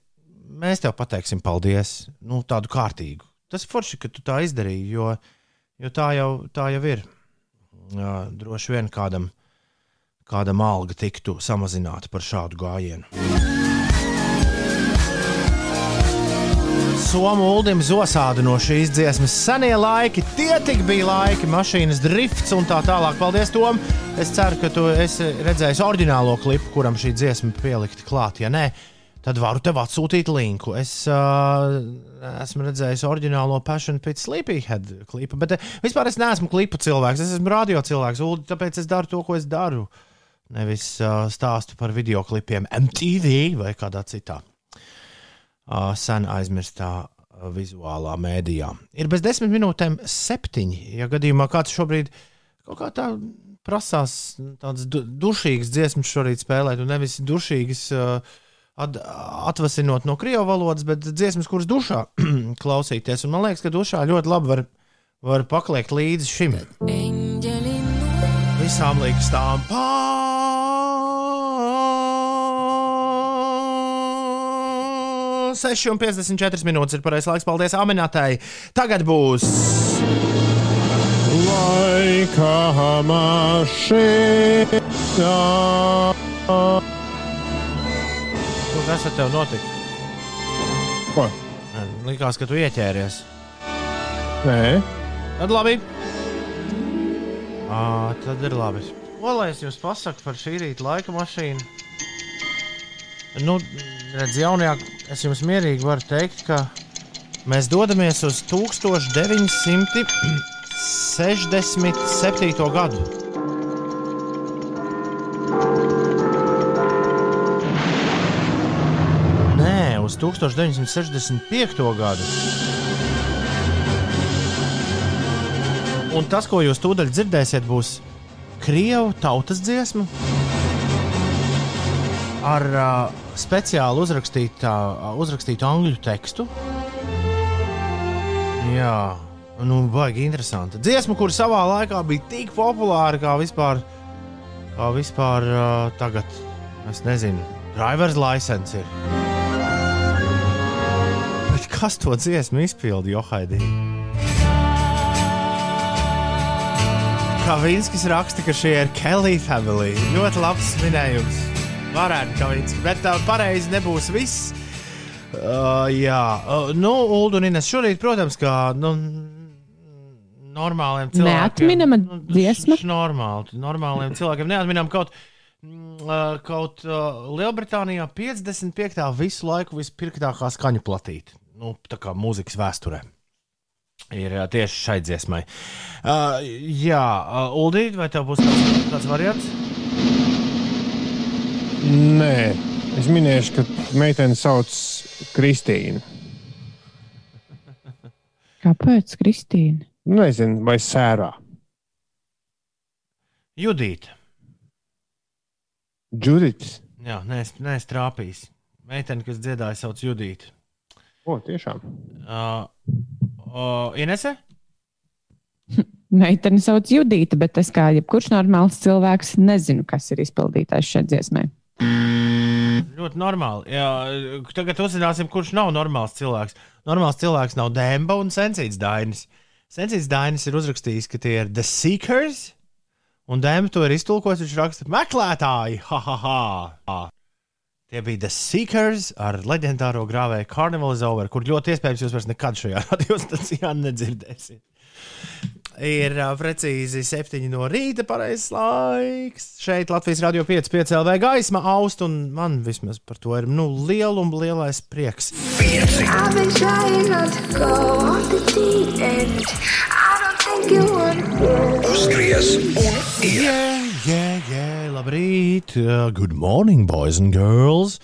mēs tev pateiksim paldies, nu, tādu kārtīgu. Tas ir forši, ka tu tā izdarīji, jo, jo tā, jau, tā jau ir. Droši vien kādam, kādam alga tiktu samazināta par šādu gājienu. Somu uldim zosādu no šīs dziesmas. Senie laiki, tie tik bija laiki, mašīnas drifts un tā tālāk. Paldies, Tom! Es ceru, ka tu esi redzējis oriģinālo klipu, kuram šī dziesma pielikta klāt. Ja nē, tad varu tev atsūtīt linku. Es uh, esmu redzējis oriģinālo Passion Pit Sleepyhead klipu, bet uh, vispār es neesmu klipu cilvēks. Es esmu radio cilvēks, Uldi, tāpēc es daru to, ko es daru. Nevis uh, stāstu par video klipiem MTV vai kādā citā sen aizmirstā vizuālā mēdījā. Ir bez desmit minūtēm septiņi. Ja gadījumā kāds šobrīd kaut kā tā prasās tādas du dušīgas dziesmas šorīt spēlēt, un nevis dušīgas at atvasinot no krievu valodas, bet dziesmas, kuras dušā [CLEARS THROAT] klausīties. Un man liekas, ka dušā ļoti labi var, var pakliekt līdzi šim. Visām liekas tām pāri. 6,54 minūtes ir pareizais laiks. Paldies, Aminatai. Tagad būs. Laika mašīna. Kas ar tevi notika? Ko? Likās, ka tu ieķēries. Nē, Tad labi. À, tad ir labi. Ko lai es jums pasaku par šī rīta laika mašīnu? Nu, redz, jaunajā, es jums mierīgi varu teikt, ka mēs dodamies uz 1967. gadu. Nē, uz 1965. gadu. Un tas, ko jūs tūdaļ dzirdēsiet, būs krievu tautas dziesma ar uh, speciāli uzrakstītu, uh, uzrakstītu angļu tekstu. Jā, nu, baigi interesanti. Dziesma, kur savā laikā bija tik populāra kā vispār, kā vispār uh, tagad. Es nezinu, driver's license ir. Bet kas to dziesmu izpildīja Johaidī? Kavinskis raksta, ka šie ir Kelly family. Ļoti labs minējums. Varētu Kavinskis, bet tā pareizi nebūs viss. Uh, jā, uh, nu, Ulu un Ines šorīt, protams, kā nu, normāliem cilvēkiem. Neatminama dziesma? š- Normāli, normāliem cilvēkiem neatminam kaut, mm, uh, kaut uh, Lielbritānijā 55. visu laiku vispirktākā skaņu platīta. Nu, tā kā mūzikas vēsturē. Ir uh, tieši šai dziesmai. Uh, jā, uh, Uldīt, vai tev būs kāds, kāds variants? Nē. Es minēšu, ka meitene sauc Kristīnu. Kāpēc, Kristīna? Nezinu, vai sērā. Judīta. Džudits. Jā, nē, nē, trāpījis. Meitene, kas dziedāja, sauc Judīta. O, tiešām. Uh, uh, Inese? [LAUGHS] Meiteni sauc Judīta, bet es kā jebkurš normāls cilvēks nezinu, kas ir izpildītājs šai dziesmai. Ļoti normāli. Jā, tagad uzzināsim, kurš nav normāls cilvēks. Normāls cilvēks nav Dēmba un Sensīts Dainis. Sensīts Dainis ir uzrakstījis, ka tie ir The Seekers, un Dēmba to ir iztulkojis. Viņš raksta meklētāji. Ha, ha, ha. Tie bija The Seekers ar leģendāro grāvēju Carnival is Over, kur ļoti iespējams jūs vairs nekad šajā [LAUGHS] radiostacijā nedzirdēsiet. Ir uh, precīzi 7 no rīta, pareizais laiks. Šeit Latvijas Rādio 5, 5 LV gaisma aust, un man vismaz par to ir nu, liela un lielais prieks. I've been trying not to go off the deep end. I don't think you would. Uzgriez un ir Yeah, yeah, yeah, labrīt! Uh, good morning, boys and girls!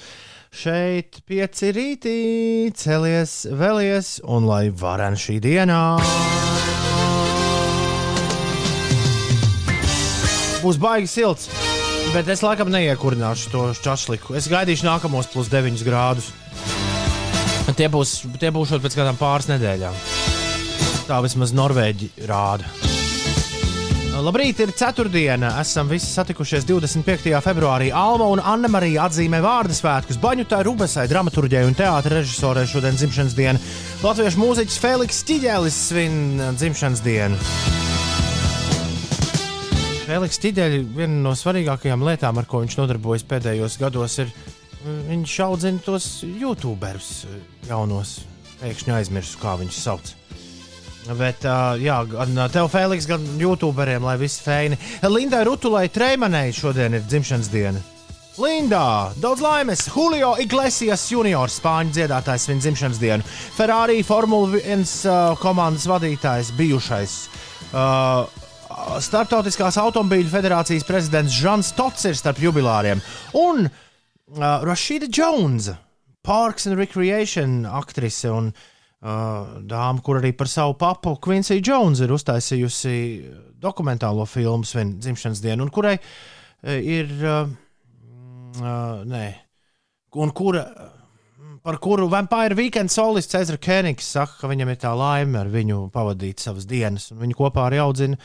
Šeit pieci rītī, celies, vēlies, un lai varen šī dienā. Būs baigi silts, bet es laikam neiekurināšu to čašliku. Es gaidīšu nākamos plus 9 grādus. Tie būs, tie būs pēc kādām pāris nedēļām. Tā vismaz Norvēģi rāda. Labrīt, ir ceturtdiena. Esam visi satikušies 25. februārī. Alma un Anna Marija atzīmē vārdu svētkus. Baņutai, Rubesai, dramaturģijai un teātris režisorai šodien dzimšanas diena. Latviešu mūziķis Feliks Čiģēlis svin dzimšanas dienu. Feliks Čiģēlis viena no svarīgākajām lietām, ar ko viņš nodarbojas pēdējos gados, ir mm, viņš audzina tos youtuberus eh, jaunos. Pēkšņi aizmirsu, kā viņus sauc. Bet, uh, jā, gan uh, tev, Fēniks, gan YouTuberiem, lai viss feini. Lindai Rutulai Treimanai šodien ir dzimšanas diena. Lindā, daudz laimes! Julio Iglesias juniors, spāņu dziedātājs, viņa dzimšanas dienu. Ferrari Formula 1 uh, komandas vadītājs, bijušais. Uh, Startautiskās automobīļu federācijas prezidents Žants Tots ir starp jubilāriem. Un uh, Rashida Jones, Parks and Recreation aktrise un uh, dāma, kur arī par savu papu Quincy Jones ir uztaisījusi dokumentālo filmu svin dzimšanas dienu, un kurai uh, ir. Uh, uh, nē, un kura. Par kuru Vampire Weekend solists Cezara Kenigs saka, ka viņam ir tā laime ar viņu pavadīt savas dienas, un viņi kopā arī audzina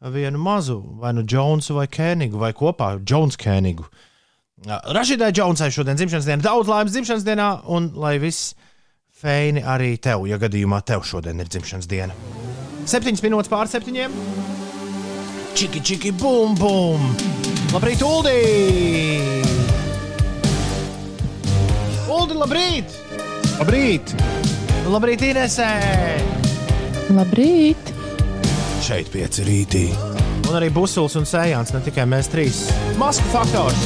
vienu mazu, vai nu Jonesu vai Kenigu, vai kopā Jones Kenigu. Rašidai Jonesai šodien dzimšanas diena, daudz laimes dzimšanas dienā, un lai viss feini arī tev, ja gadījumā tev šodien ir dzimšanas diena. Septiņas minūtes pār septiņiem. Čiki, čiki, bum, bum! Labrīt, Uldi! Uldi, labrīt! Labrīt! Labrīt, Inesē! Labrīt! Šeit pieci rītī. Un arī Busuls un Sējāns, ne tikai mēs trīs. Masku faktors!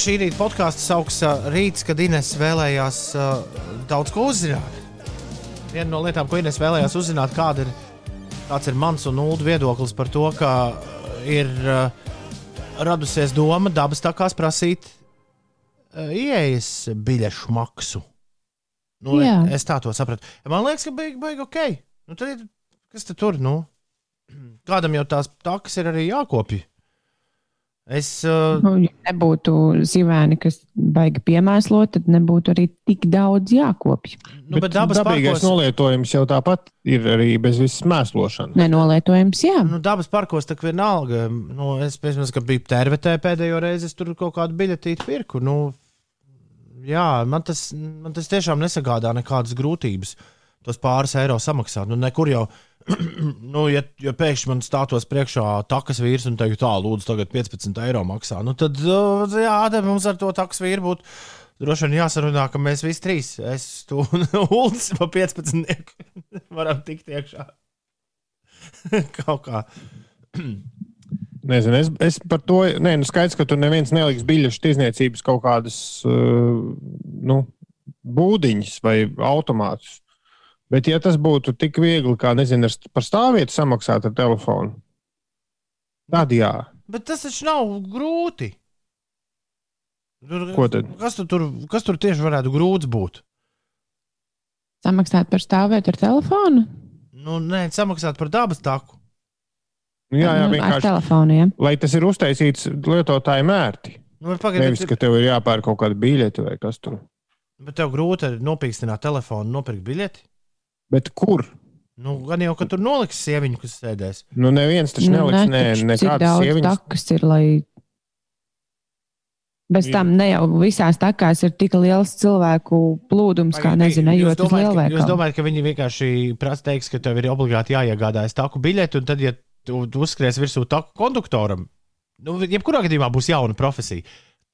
Šī rīta podkāsts sauks Rīts, kad Ines vēlējās uh, daudz ko uzzināt. Viena no lietām, ko Ines vēlējās uzzināt, kāda ir, ir mans un Ulu viedoklis par to, ka ir uh, radusies doma dabas takās prasīt uh, ieejas biļešu maksu. Nu, Jā. es tā to sapratu. Man liekas, ka beig, beig ok. Nu, tad ir, kas tad tur? Nu? [CLEARS THROAT] Kādam jau tās takas ir arī jākopja. Es, uh, Nu, ja nebūtu zīmēni, kas baigi piemēslot, tad nebūtu arī tik daudz jākopj. nu, bet dabas dabīgais parkos, nolietojums jau tāpat ir arī bez visas mēslošanas. Nenolietojams, jā. nu, dabas parkos tā kā vienalga. Nu, es, piemēram, kad biju tērvetē pēdējo reizi, es tur kaut kādu biļetīti pirku. Nu, jā, man tas, man tas tiešām nesagādā nekādas grūtības. Tos pāris eiro samaksāt. Nu, nekur jau, [CLEARS THROAT] nu, ja, ja pēkšņi man stātos priekšā takas vīrs un teikt, tā, lūdzu, tagad 15 eiro maksā, nu, tad, uh, jā, tad mums ar to takas vīru būtu droši vien jāsarunā, ka mēs visi trīs, es, tu un [LAUGHS] Ulas, pa 15 [LAUGHS] varam tikt iekšā. [LAUGHS] Kaut kā. [CLEARS THROAT] Nezinu, es, es par to, nē, nu skaidrs, ka tur neviens neliks biļešu tirzniecības kaut kādas uh, nu, būdiņas vai automātus. Bet, ja tas būtu tik viegli, kā nezinu, par stāvvietu samaksāt ar telefonu, tad jā. Bet tas taču nav grūti. Tur, Ko tad? Kas tu tur, kas tur tieši varētu grūts būt? Samaksāt par stāvvietu ar telefonu. Nu, nē, samaksāt par dabas taku. Nu, jā, jā, Nu, ar vienkārši, telefoniem. lai tas ir uztaisīts lietotājiem ērti. Nu, pagaid, Nevis, ka tev ir jāpērk kaut kāda biļete vai kas tur. bet tev grūti nopīkstināt telefonu, nopirkt biļeti. Bet kur? Nu, gan jau, ka tur noliks sieviņu, kas sēdēs. Nu, neviens taču Nu, neliks, ne, taču Cik nekādas sievietes. takas ir, lai. Bez tam ne jau visās takās ir tik liels cilvēku plūdums, kā nezinu, ejot uz ka- Jūs lielveikalu. domājat, ka viņi vienkārši prasa teiks, ka tev ir obligāti jāiegādājas taku biļeti, un tad, ja tu, tu uzskries virsū taku konduktoram, nu, jebkurā gadījumā būs jauna profesija.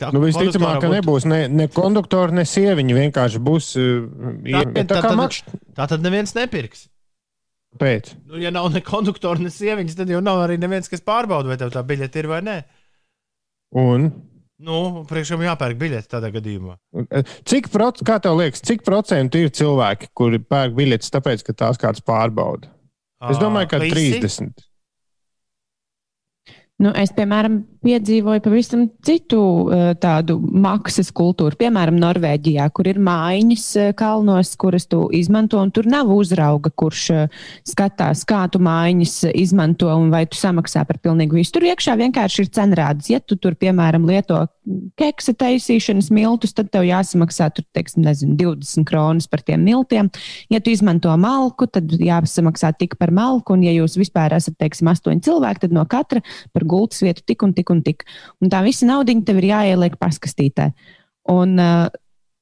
Taku Nu, visticamāk, ka nebūs ne, ne konduktori, ne sieviņi. Vienkārši būs. uh, Tā, tā, Tā kā makš Tā tad neviens nepirks. pēc. Nu, ja nav ne konduktora, ne sievietes, tad jau nav arī neviens, kas pārbauda, vai tev tā biļete ir vai nē. Un Nu, priekšām jāpērk biļete tādā gadījumā. cik, proc, kā tev liekas, cik procentu ir cilvēki, kuri pērk biļetes, tāpēc, ka tās kāds pārbauda? Es domāju, ka visi? 30. Nu, es, piemēram, piedzīvoju pavisam citu uh, tādu maksas kultūru. Piemēram, Norvēģijā, kur ir mājiņas uh, kalnos, kuras tu izmanto, un tur nav uzrauga, kurš uh, skatās, kā tu mājiņas izmanto un vai tu samaksā par pilnīgi visu. Tur iekšā vienkārši ir cenrādes. Ja tu tur, piemēram, lieto keksa taisīšanas miltus, tad tev jāsamaksā tur, teiksim, nezinu, 20 kronas par tiem miltiem. Ja tu izmanto malku, tad jāsamaksā tik par malku, un ja jūs vispār esat, teiksim, astoņi cilvēki, tad no katra par gultas vietu tik un tik un tik. Un tā visa naudiņa tev ir jāieliek paskastītē. Un, uh,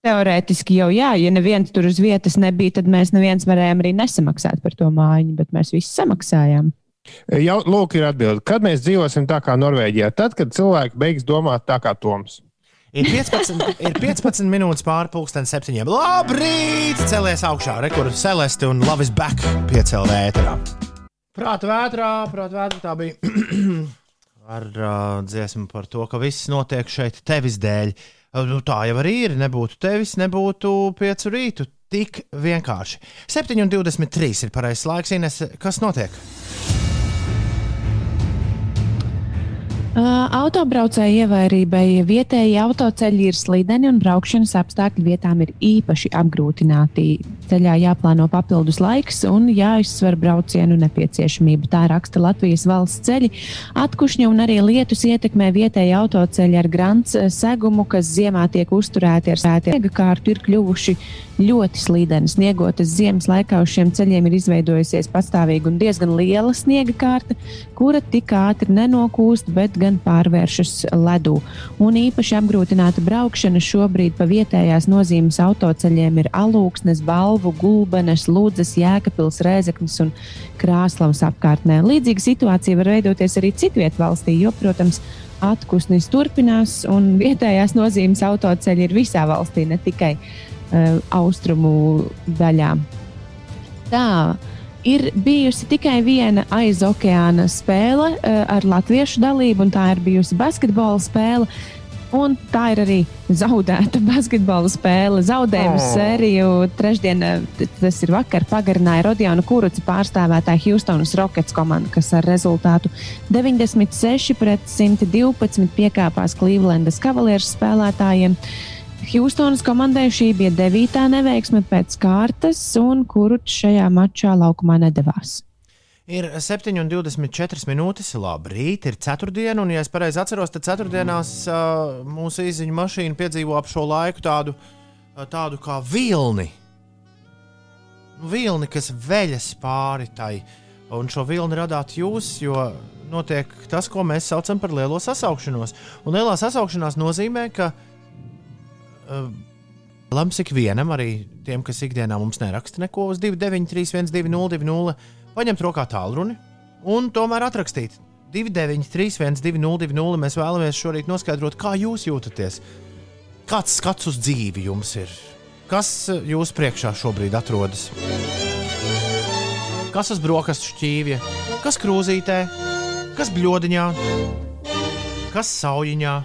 Teorētiski jau jā, ja neviens tur uz vietas nebija, tad mēs neviens varējām arī nesamaksāt par to mājiņu, bet mēs visi samaksājām. Jau, lūk, ir atbilde. Kad mēs dzīvosim tā kā Norvēģijā? Tad, kad cilvēki beigs domāt tā kā Toms. Ir 15, ir 15 minūtes pāri pusdienas septiņiem. Labrīt! Celies augšā, rekurors Celeste un Lavis Back piecēlē vētrā. Prāta vētrā, prāta vētrā tā bija [CLEARS THROAT] ar uh, dziesmu par to, ka viss notiek šeit tevis dēļ. Nu, tā jau arī ir. Nebūtu tevis, nebūtu piecu rītu. Tik vienkārši. 7,23 ir pareizais laiks, Ines. Kas notiek? Uh, autobraucēju ievairībai vietēji autoceļi ir slideni un braukšanas apstākļi vietām ir īpaši apgrūtināti. Ceļā jāplāno papildus laiks un jāizsver braucienu nepieciešamība. Tā raksta Latvijas valsts ceļi. Atkušņa un arī lietus ietekmē vietēji autoceļi ar grants segumu, kas ziemā tiek uzturēti ar sēta kārtu, ir kļuvuši ļoti slīdeni. Sniegotas ziemas laikā uz šiem ceļiem ir izveidojusies pastāvīga un diezgan liela sniega kārta, kura tik ātri nenokūst, bet gan pārvēršas ledū. Un īpaši apgrūtināta braukšana šobrīd pa vietējās nozīmes autoceļiem ir alūksnes, balvu, gulbenes, lūdzes, jēkapils, rēzeknis un krāslavas apkārtnē. Līdzīga situācija var veidoties arī citviet valstī, jo, protams, atpūsnis turpinās un vietējās nozīmes autoceļi ir visā valstī, ne tikai uh, austrumu daļā. Tā ir bijusi tikai viena aiz okeāna spēle uh, ar latviešu dalību, un tā ir bijusi basketbola spēle. Un tā ir arī zaudēta [LAUGHS] basketbola spēle. Zaudējumu Oh. sēriju trešdien, eh, tas ir vakar, pagarināja Rodiona Kuruca pārstāvētāja Houstonas Rockets komanda, kas ar rezultātu 96 pret 112 piekāpās Clevelandas Cavaliers spēlētājiem. Houstonas komandai šī bija devītā neveiksme pēc kārtas, un Kurucs šajā mačā laukumā nedavās. Ir 7,24 minūtes. Labrīt, ir ceturtdiena, un, ja es pareizi atceros, tad ceturtdienās uh, mūsu īziņa mašīna piedzīvo ap šo laiku tādu, uh, tādu kā vilni. Nu, vilni, kas veļas pāri tai. Un šo vilni radāt jūs, jo notiek tas, ko mēs saucam par lielo sasaukšanos. Un lielā sasaukšanās nozīmē, ka uh, Lams ikvienam, arī tiem, kas ikdienā mums neraksta neko uz 293, 202, paņemt rokā tālruni un tomēr atrakstīt 293, 202. Mēs vēlamies šorīt noskaidrot, kā jūs jūtaties. Kāds skats uz dzīvi jums ir? Kas eh, jūsu priekšā šobrīd atrodas? Kas uz brokastu šķīvja, kas krūzītē, kas bļodiņā, kas saujiņā,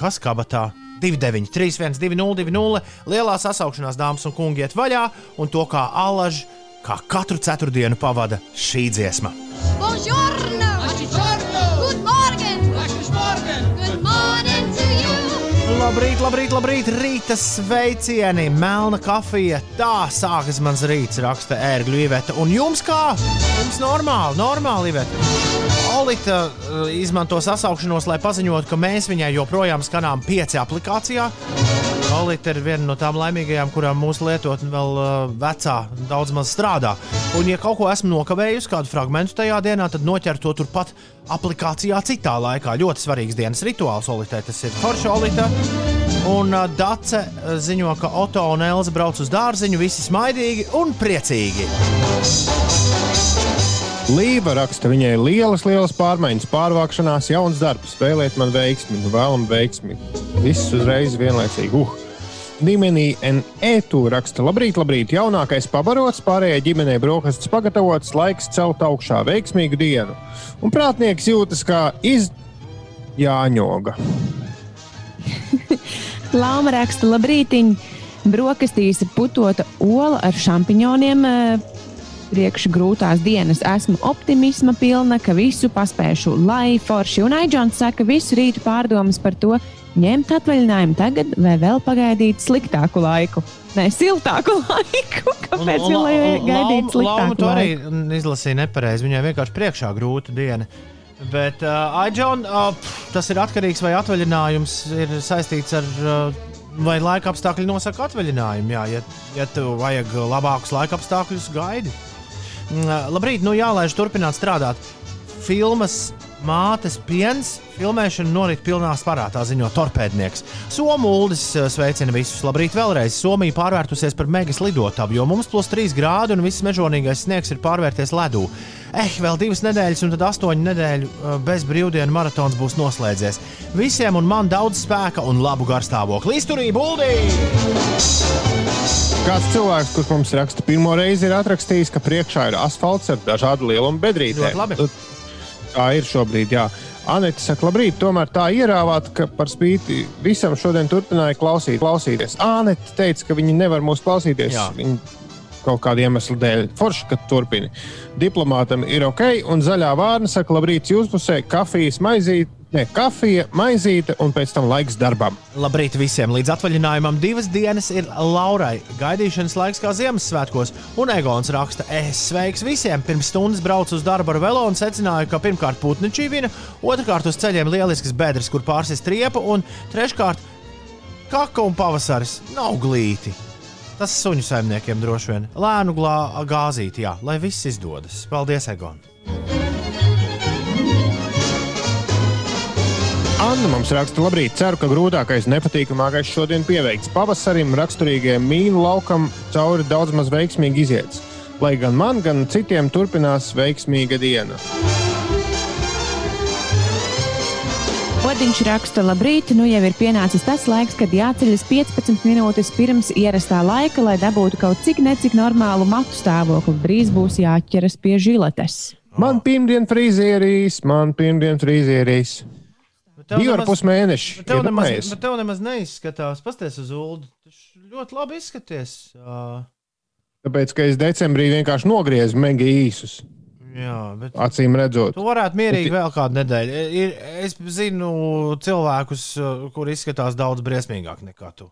kas kabatā? 293, 202, lielā sasaukšanās dāmas un kungi iet vaļā, un to kā alaži, kā katru ceturtdienu pavada šī dziesma. Buongiorno! Good Labrīt, labrīt, labrīt, rīta sveicieni, melna kafija. Tā sākas mans rīts, raksta ērgļu īveta. Un jums kā? Jums normāli, normāli īveta. Olita uh, izmanto sasaukšanos, lai paziņotu, ka mēs viņai joprojām skanām pieci aplikācijā. Olita ir viena no tām laimīgajām, kurām mūsu lietotne vēl uh, vecā daudz maz strādā. Un, ja kaut ko esmu nokavējusi, kādu fragment tajā dienā, tad noķer to turpat aplikācijā citā laikā. Ļoti svarīgs dienas rituāls Olitē. Tas ir Forša Olita. Un Dace ziņo, ka Oto un Elza brauc uz dārziņu, visi smaidīgi un priecīgi. Līva raksta, viņai lielas, lielas pārmaiņas, pārvākšanās, jauns darbs, vēlēt man veiksmi, nu vēlam veiksmi. Viss uzreiz vienlaicīgi. Uh. Dimenī NE2 raksta, labrīt, labrīt, jaunākais pabarots, pārējai ģimenei brokastis pagatavots, laiks celt augšā veiksmīgu dienu. Un prātnieks jūtas kā izjāņoga. Lāma [LAUGHS] raksta, labrītiņ, brokastīs putota ola ar šampiņoniem. Eh, Priekš grūtās dienas esmu optimisma pilna, ka visu paspēšu. Lai forši un Aidžons saka, visu rītu pārdomas par to, ņemt atvaļinājumu tagad vai vēl pagaidīt sliktāku laiku. Nē, siltāku [LAUGHS] laiku. Kāpēc gan lai gaidītu Lauma sliktāku to arī laiku? izlasīja nepareizi. Viņai vienkārši priekšā grūta diena. Bet, uh, Aidžon, uh, pff, tas ir atkarīgs vai atvaļinājums ir saistīts ar. Uh, Vai laika apstākļi nosaka atvaļinājumu? Jā, ja, ja tev vajag labākus laika apstākļus, gaidi. Mm, Labrīt, nu jālaiž turpināt strādāt. Filmas Mātes piens filmēšana norit pilnā sparā, tā ziņo torpēdnieks. Somūlis sveicina visus. Labrīt, vēlreiz. Somija pārvērtusies par megas lidotavu, jo mums plus 3 grādi un viss mežonīgais sniegs ir pārvērties ledū. Eh, vēl divas nedēļas, un tad astoņu nedēļu eh, bez brīvdienu maratons būs noslēdzies. Visiem un man daudz spēka un labu garstāvokli. Izturību, Uldī! Kāds cilvēks, kurš mums raksta, pirmo reizi ir atrakstījis, ka priekšā ir asfalts ar dažādu lielumu bedrītēm. Tā ir šobrīd, jā. Anita saka, labrīt, tomēr tā ierāvāt, ka par spīti visam šodien turpināja klausīt, klausīties. Anita teica, ka viņi nevar mūs klausīties. Jā. Viņi kaut kāda iemesla dēļ. Forši, ka turpina. Diplomātam ir ok, un zaļā vārna saka, labrīt, jūs pusē kafijas maizīte, ne kafija, maizīte, un pēc tam laiks darbam. Labrīt visiem! Līdz atvaļinājumam divas dienas ir Laurai. Gaidīšanas laiks kā Ziemassvētkos, un Egons raksta, es sveiks visiem! Pirms stundas braucu uz darbu ar velo un secināju, ka pirmkārt putnu čīvina, otrkārt uz ceļiem lielisks bedres, kur pārsist riepu, un treškārt kaka un pavasaris nav glīti. Tas suņu saimniekiem droši vien lēnu glā, gāzīt, jā, lai viss izdodas. Paldies, Egon! Anna mums raksta, labrīt, ceru, ka grūtākais, nepatīkamākais šodien pieveikts. Pavasarim raksturīgajam mīnu laukam cauri daudz maz veiksmīgi iziet. Lai gan man, gan citiem turpinās veiksmīga diena. Odiņš raksta, labrīt, nu jau ir pienācis tas laiks, kad jāceļas 15 minūtes pirms ierastā laika, lai dabūtu kaut cik necik normālu matu stāvokli. Drīz būs jāķeras pie žiletes. Man pirmdien frizierīs, man pirmdien frizierīs. Bet tev Divi ar pus mēneši. Bet tev, nemaz, bet tev nemaz neizskatās. Pasties uz ulu. Tu ļoti labi izskaties. Uh, Tāpēc, ka es decembrī vienkārši nogriezu mega īsus. Jā, bet Acīm redzot, tu varētu mierīgi Bet- vēl kādu nedēļu. Ir, es zinu cilvēkus, uh, kuri izskatās daudz briesmīgāk nekā tu.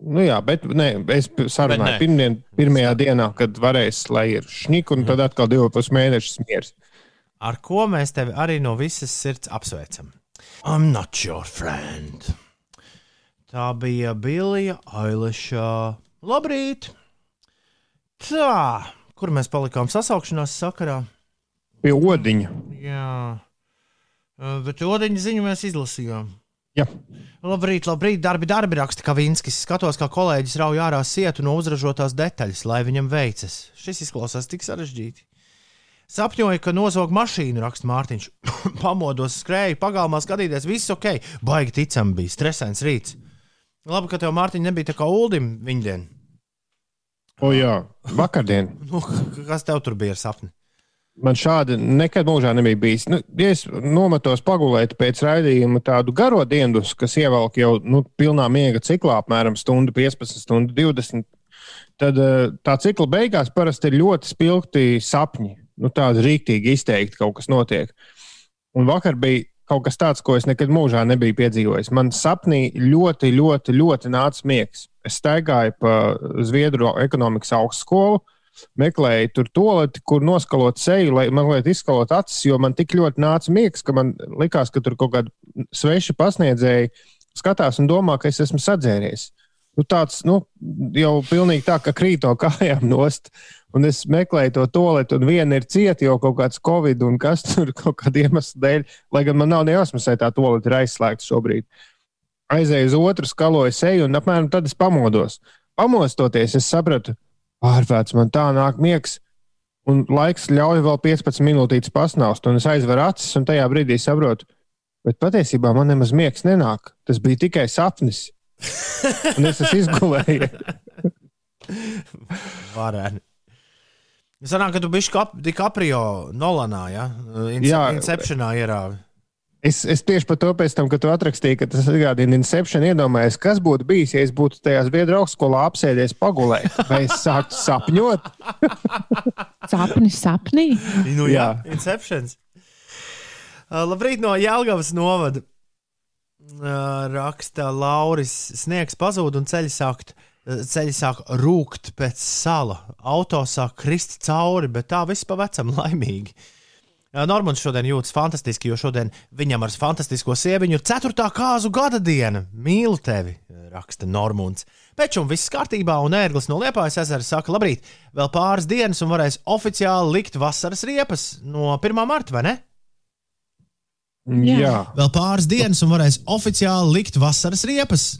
nu jā, bet ne, es sarunāju nē. pirmdien, pirmajā dienā, kad varēs, lai ir šņik, un tad atkal divi pus mēnešus miers. Ar ko mēs tevi arī no visas sirds apsveicam. I'm not your friend. Tā bija Bilija Ailiša. Labrīt! Tā, kur mēs palikām sasaukšanās sakarā? Pie odiņa. Jā, bet odiņa ziņu mēs izlasījām. Jā. Labrīt, labrīt, darbi, darbi, raksta Kavinskis. Skatos, kā kolēģis rauj ārā sietu no uzražotās detaļas, lai viņam veicas. Šis izklausās tik sarežģīti. Sapņoju, ka nozog mašīnu, raksta Mārtiņš. [COUGHS] Pamodos, skrēju, pagalmā skatīties, viss ok. Baigi ticam, bija stresains rīts. Labi, ka tev, Mārtiņ, nebija tā kā Uldim viņdien. O jā, vakardien. [LAUGHS] Nu, kas tev tur bija ar sapni? Man šādi nekad mūžā nebija bijis. Nu, ja es nometos pagulēt pēc raidījuma tādu garo dienu, kas ievelk jau nu, pilnā miega ciklā, apmēram stundu 15, stundu 20. Tad eh, tā cikla beigās parasti ir ļoti spilgti sapņi. Nu, tādi rīktīgi izteikti kaut kas notiek. Un vakar bija kaut kas tāds, ko es nekad mūžā nebiju piedzīvojis. Man sapnī ļoti, ļoti, ļoti nāca miegs. Es staigāju pa Zviedru ekonomikas augstskolu, meklēju tur toleti, kur noskalot seju, lai mazliet izskalot acis, jo man tik ļoti nāca miegs, ka man likās, ka tur kaut kādi sveši pasniedzēji skatās un domā, ka es esmu sadzēries. Nu, tāds nu, jau pilnīgi tā, ka krīt no kājām nost. Un es meklēju to toaletu, un viena ir cieta jau kaut kāds covid, un kas tur [LAUGHS] kaut kāda iemesla dēļ, lai gan man nav nejausmas, vai tā toaleta ir aizslēgta šobrīd. Aizēju uz otru, skaloju seju, un apmēram tad es pamodos. Pamostoties, es sapratu, ārpēc man tā nāk miegs, un laiks ļauj vēl 15 minūtītes pasnaust, un es aizveru acis, un tajā brīdī saprotu, bet patiesībā man nemaz miegs nenāk. Tas bija tikai sapnis. Un es esmu izgulējis. [LAUGHS] Varēni. Sanāk, ka tu biji DiCaprio Nolanā, ja? In Jā. Inceptionā ierāvi. Es, es tieši par to pēc tam, kad tu atrakstīji, ka tas atgādina Inception, iedomājies, kas būtu bijis, ja es būtu tajā Zviedru augstskolā apsēdies pagulēt, vai es sāktu sapņot. [LAUGHS] Sapnis, sapnī. Nu, jā, Jā. Inceptions. Uh, labrīt no Jālgavas novada. Uh, raksta Lauris, sniegs pazūd un ceļi sākt. Ceļi sāk rūkt pēc sala. Auto sāk krist cauri, bet tā viss pa vecam [LAUGHS] laimīgi. Uh, Normons šodien jūtas fantastiski, jo šodien viņam ar fantastisko sieviņu ir 4. kāzu gada diena. Mīlu tevi, raksta Normons. Pečum viss kārtībā, un ērglis no Liepājas ezera saka, labrīt, vēl pāris dienas un varēs oficiāli likt vasaras riepas no 1. marta, vai ne? Jā. Jā. Vēl pāris dienas un varēs oficiāli likt vasaras riepas.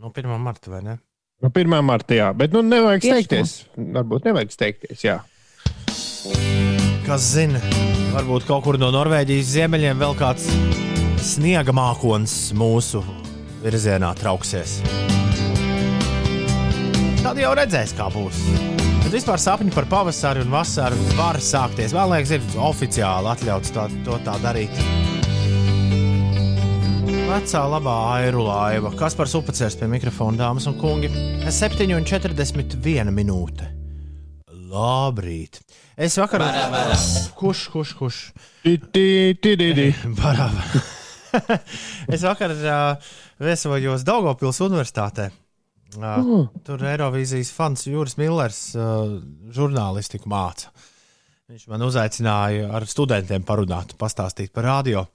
No 1. marta, vai ne? No 1. marta, jā, bet nu nevajag Tieši steigties. Varbūt nevajag steigties, jā. Kas zina, varbūt kaut kur no Norvēģijas ziemeļiem vēl kāds sniega mākons mūsu virzienā trauksies. Tad jau redzēs, kā būs. Bet vispār sapņi par pavasari un vasaru var sākties. Vēl liekas, ir oficiāli atļauts tā, to tā darīt. Vecā labā airu laiva. Kas par supacērs pie mikrofona, dāmas un kungi? 7,41 minūte. Labrīt! Es vakar. Kurš, kurš, kurš? Barāba. es vakar uh, viesojos Daugopils Universitātē. Uh, tur Eirovīzijas fans Juris Millers uh, žurnālistiku māca. Viņš man uzaicināja ar studentiem parunāt, pastāstīt par radio.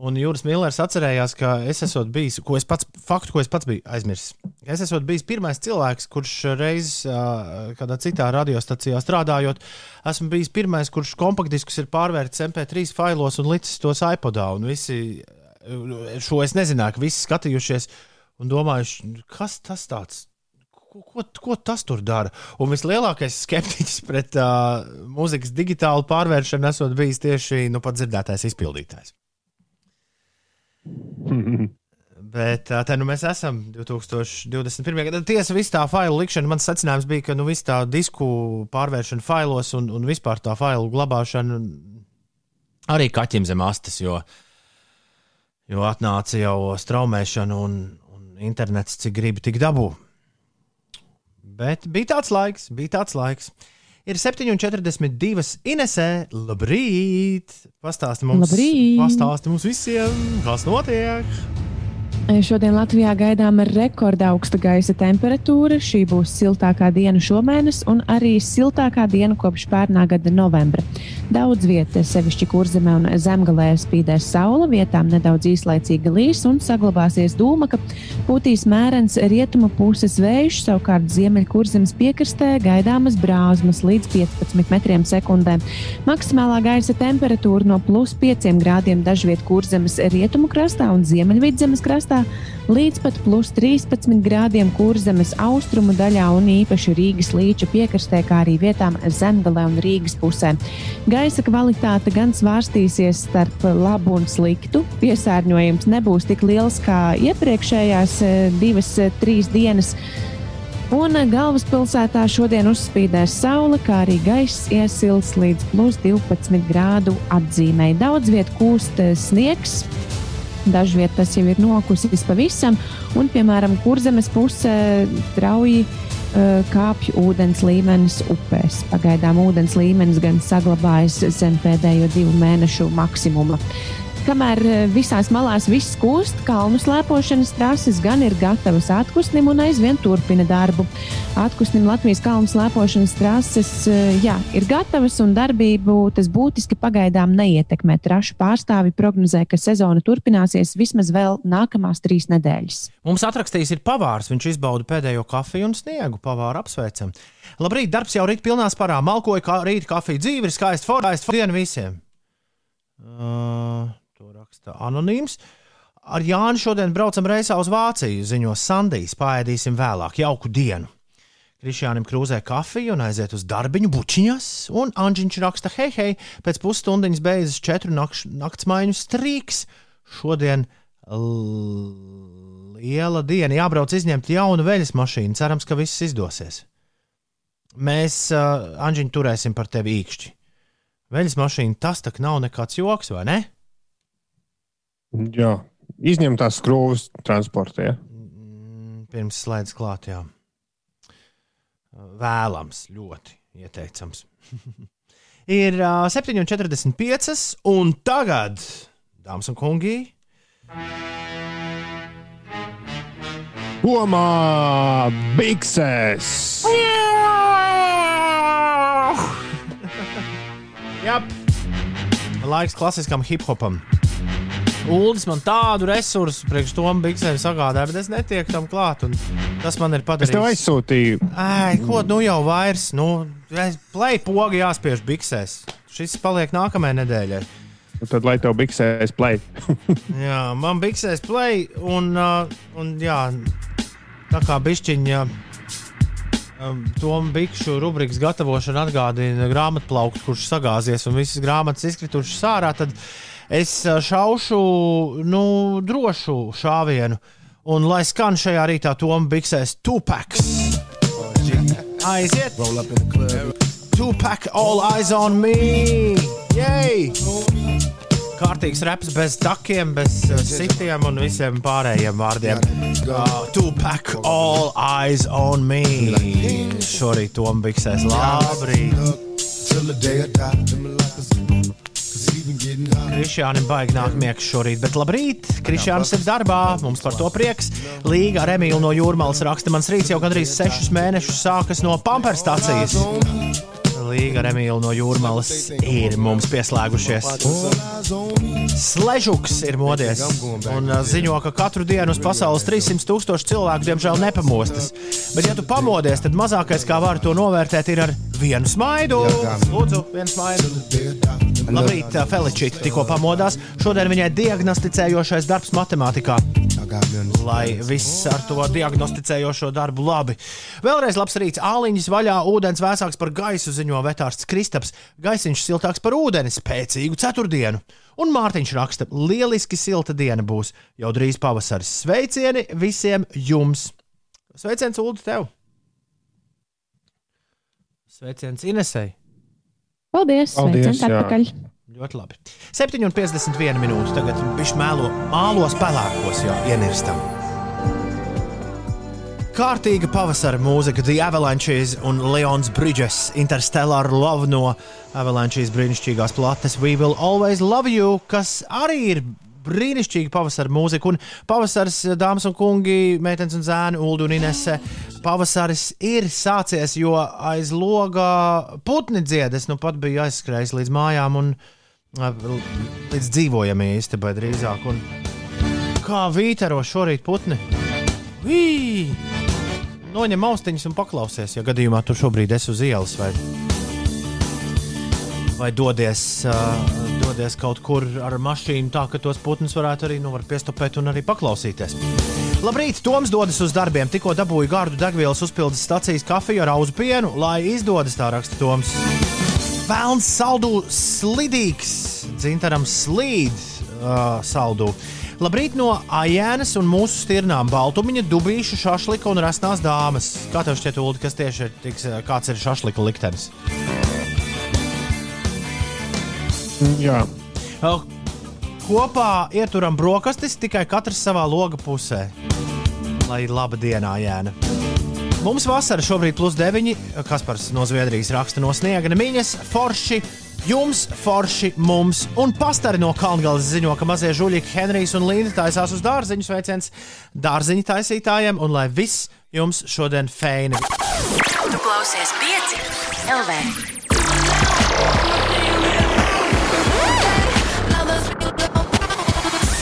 Un Juris Millers atcerējās, ka es esmu bijis, ko es pats, faktu, ko es pats biju aizmirsis. Es esmu bijis pirmais cilvēks, kurš reiz uh, kādā citā radiostacijā strādājot, esmu bijis pirmais, kurš kompaktdiskus ir pārvērtis MP3 failos un licis tos iPodā. Un visi šo es nezināju, ka visi skatījušies un domājuši, kas tas tāds? Ko, ko, ko tas tur dara? Un vislielākais skeptiķis pret uh, mūzikas digitālu pārvēršanu esot bijis tieši nu, pat dzirdētais izpildītājs. [LAUGHS] Bet uh, te nu mēs esam 2021. gadā. Tiesa, viss tā failu likšana, mans secinājums bija, ka nu, viss tā disku pārvēršana failos un, un vispār tā failu glabāšana arī kaķim zem astes, jo, jo atnāca jau straumēšana un, un internets, cik gribi, tik dabū. Bet bija tāds laiks, bija tāds laiks. Ir 7,42. Inesē, labrīt! Pastāsti mums, Labrīt! pastāsti mums visiem, kas notiek! Šodien Latvijā gaidām rekorda augsta gaisa temperatūra. Šī būs siltākā diena šomēnes un arī siltākā diena kopš pērnā gada novembra. Daudz vietas, sevišķi kurzemē un zemgalē, spīdēs saule, vietām nedaudz īslaicīga līs un saglabāsies dūma, ka pūtīs mērens rietumu puses vējš, savukārt ziemeļkurzemes piekrastē gaidāmas brāzmas līdz 15 metriem sekundē. Maksimālā gaisa temperatūra no plus 5 grādiem dažviet kurzemes rietumu krastā un ziemeļvidzemes krastā līdz pat plus 13 grādiem kurzemes austrumu daļā un īpaši Rīgas līča piekrastē, kā arī vietām zemgalē un Rīgas pusē. Gaisa kvalitāte gan svārstīsies starp labu un sliktu. Piesārņojums nebūs tik liels kā iepriekšējās eh, divas, eh, trīs dienas. Un galvaspilsētā šodien uzspīdēs saule, kā arī gaiss iesils līdz plus 12 grādu atzīmē. Daudz vietā kūst eh, sniegs. Dažviet tas jau ir nokusis pavisam, un, piemēram, kurzemes pusē strauji uh, kāpj ūdens līmenis upēs. Pagaidām ūdens līmenis gan saglabājas zem pēdējo divu mēnešu maksimuma. Kamēr eh, visās malās viss kūst, kalnu slēpošanas trases gan ir gatavas atpūstim un aizvien turpina darbu. Atpūstim Latvijas kalnu slēpošanas trases eh, jā, ir gatavas un darbību tas būtiski pagaidām neietekmē. Trašu pārstāvi prognozē, ka sezona turpināsies vismaz vēl nākamās trīs nedēļas. Mums atrakstījis ir pavārs. Viņš izbauda pēdējo kafiju un sniegu. Pavāru apsveicam. Labrīt, darbs jau rīt pilnā spārā. Malkoja kā rīta kafija dzīve, ir skaista formā, skaista diena visiem. Uh, raksta anonīms. Ar Jānu šodien braucam reisā uz Vāciju, ziņo Sandijs. Pāēdīsim vēlāk, jauku dienu. Krišjānam krūzē kafiju un aiziet uz darbiņu bučiņas, un Anģiņš raksta, hei, hei, pēc pusstundiņas beidzas četru nakš, naktsmaiņu strīks. Šodien liela diena, jābrauc izņemt jaunu veļas mašīnu. Cerams, ka viss izdosies. Mēs, uh, Anģiņ, turēsim par tevi īkšķi. Veļas mašīna tas tak nav nekāds joks, vai ne? Jā, izņemtās skrūves transportā. Ja? Mm, Pirms slēdz klāt, jā. Vēlams, ļoti ieteicams. [LAUGHS] Ir uh, 7,45 un tagad, dāmas un kungi, Tomā Biksēs! Jā, laiks klasiskam hip hopam. Uldis man tādu resursu priekš tam biksēm sagādāja, bet es netieku tam klāt. Tas man ir Es tev aizsūtīju, Ai, ko nu jau vairs? Nu, play pogi jāspiež biksēs. Šis paliek nākamajai nedēļai. tad lai tev Biksēs play. [LAUGHS] Jā, man biksēs play, un, uh, un jā, tā kā bišķiņa. Um, Tom Bikšu rubrikas gatavošana atgādina grāmatplauktu, kurš sagāzies un visas grāmatas izkritušas ārā. Tad es uh, šaušu nu, drošu šāvienu. Un lai skan šajā rītā Tom Biksēs tupaks. Aiziet! Tupac, all eyes on me! Yay! Kārtīgs reps bez takiem, bez uh, sitiem un visiem pārējiem vārdiem. Uh, Tupac, all eyes on me. Šorīt Tom Biksēs labrīt. Krišjānam baigi nāk miegs šorīt, bet labrīt, Krišjāns ir darbā, mums par to prieks. Līga ar Emīlu no Jūrmālas raksta, mans rīts jau gandrīz sešus mēnešus sākas no pamperstācijas. Līga ar Emīlu no Jūrmālas ir mums pieslēgušies. Sležuks ir modies un uh, ziņo, ka katru dienu uz pasaules 300 tūkstoši cilvēku diemžēl nepamostas. Bet, ja tu pamodies, tad mazākais, kā var to novērtēt, ir ar vienu smaidu. Lūdzu, vienu smaidu. Labrīt, Feličīte tikko pamodās. Šodien viņai diagnosticējošais darbs matemātikā. Lai viss ar to diagnosticējošo darbu labi. Vēlreiz labs rīts. Āliņas vaļā, ūdens vēsāks par gaisu, ziņo vetārsts Kristaps. Gaisiņš siltāks par ūdeni, spēcīgu ceturtdienu. Un Mārtiņš raksta, lieliski silta diena būs. Jau drīz pavasaris. Sveicieni visiem jums! Sveiciens Ulu tev! Sveiciens Inesei! Paldies! Paldies, jā. atpakaļ! Ļoti labi. 7,51 minūtes. Tagad viņš mēlo mālos pelēkos, jau ienirstam. Kārtīga pavasara mūzika, The Avalanches un Leons Bridges, Interstellar Love no Avalanches brīnišķīgās plates We Will Always Love You, kas arī ir brīnišķīga pavasara mūzika. Un pavasaris, dāmas un kungi, meitenes un zēni, Ulu un Inese, pavasaris ir sācies, jo aiz loga putni dziedas. Nu pat bija aizskrējis līdz mājām un līdz dzīvojamie istabai drīzāk. Un kā vītero šorīt putni? Vī! Noņem austiņas un paklausies, ja gadījumā tu šobrīd esi uz ielas vai, vai dodies, uh, dodies kaut kur ar mašīnu, tā ka tos putnus varētu arī nu, var piestopēt un arī paklausīties. Labrīt, Toms dodas uz darbiem. Tikko dabūju gārdu degvielas uzpildes stācijas kafiju ar auzu pienu, lai izdodas tā raksta Toms. Vēlns saldu slidīgs, dzintaram slīd uh, saldu. Labrīt no Ajēnas un mūsu stirnām. Baltumiņa, dubīša, šašlika un rasnās dāmas. Kā tev šķiet, Ulu, kas tieši ir, tiks, kāds ir šašlika liktenis? Jā, Kopā ieturam brokastis tikai katrs savā loga pusē. Lai laba dienā, Jēna. Mums vasara šobrīd plus 9, Kaspars no Zviedrijas raksta no sniega nemiņas, forši Jums, Forši, mums un pastari no Kalngales ziņo, ka mazie žuļieki Henrijs un Līna taisās uz dārziņu sveiciens dārziņu taisītājiem, un lai viss jums šodien feini. Tu klausies pieci LV.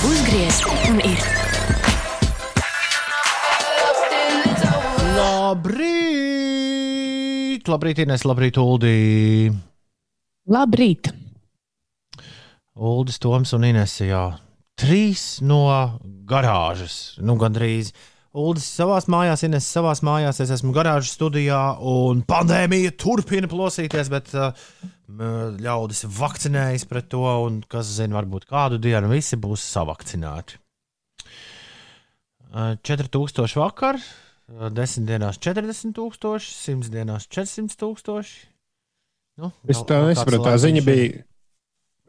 Uzgriez un ir. Labrīt! Labrīt, Ines, labrīt, Uldī! Labrīt! Uldis, Toms un Ines, jā. Trīs no garāžas, nu gandrīz. Uldis savā mājās, Ines savā mājās, es esmu garāžas studijā, un pandēmija turpina plosīties, bet uh, ļaudis vakcinējas pret to, un kas zina, varbūt kādu dienu visi būs savakcināti. Uh, 4000 vakar, uh, 10 dienās 40 tūkstoši, 100 dienās 400 tūkstoši. Nu, Es tā nesaprotu. Tā ziņa bija.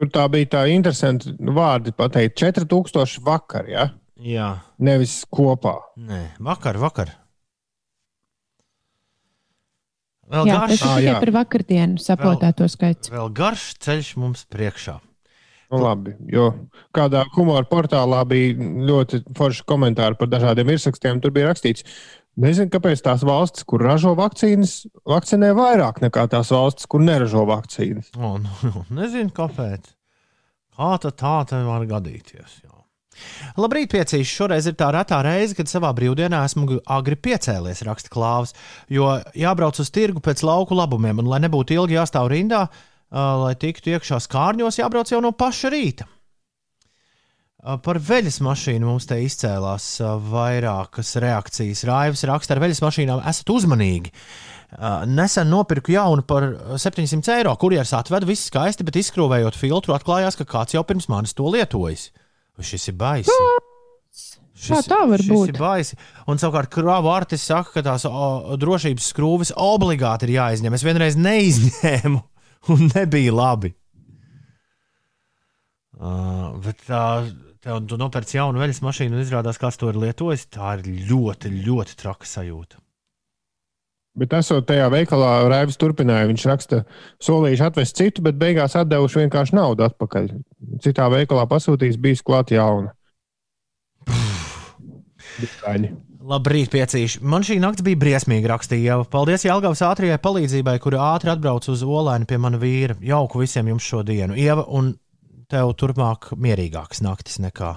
Tur tā bija tā interesanti vārdi pateikt. 4000 vakar, ja? Jā, nevis kopā. nē, vakar, vakar. Vēl Jā, tas garš, ir Ā, tikai par vakardienu sapotēto skaits. vēl garš ceļš mums priekšā. Nu, labi, jo kādā humora portālā bija ļoti forši komentāri par dažādiem virsrakstiem. Tur bija rakstīts, nezinu, kāpēc tās valstis, kur ražo vakcīnas, vakcinē vairāk nekā tās valstis, kur neražo vakcīnas. O, nu, [LAUGHS] nezinu, kāpēc. Kā tā tā var gadīties? Jā. Labrīt, piecīši. Šoreiz ir tā retā reize, kad savā brīvdienā esmu agri piecēlies, raksta klāvs. Jo jābrauc uz tirgu pēc lauku labumiem, un lai nebūtu ilgi jāstāv rindā, lai tiktu iekšā skārņos, jābrauc jau no paša rīta. Par veļas mašīnu mums te izcēlās vairākas reakcijas. Raivs raksta, ar veļas mašīnām esat uzmanīgi. Nesen nopirku jaunu par uh, 700 eiro. Kurjeris atveda viss skaisti, bet izskrūvējot filtru, atklājās, ka kāds jau pirms manis to lietojis. Šis ir baisi. Kā tā var šis būt? ir baisi. Un savukārt, krāva artis saka, ka tās o, drošības skrūves obligāti ir jāizņem. Es vienreiz neizņēmu, [LAUGHS] un nebija labi. Uh, bet tā, tev, tu nopērci jaunu veļas mašīnu un izrādās, kāds to ir lietojis. Tā ir ļoti, ļoti traka sajūta. Bet esot tajā veikalā, Raivis turpināja. Viņš raksta, solījuši atvest citu, bet beigās atdevuši vienkārši naudu atpakaļ. Citā veikalā pasūtījis, bijis klāt jauna. Labrīt, piecīši. Man šī naktis bija briesmīga, rakstīja. Paldies Jālgavas ātrajai palīdzībai, kura ātri atbrauca uz Olaini pie mana vīra. Jauku visiem jums šodienu. Ieva, un tev turpmāk mierīgākas naktis nekā,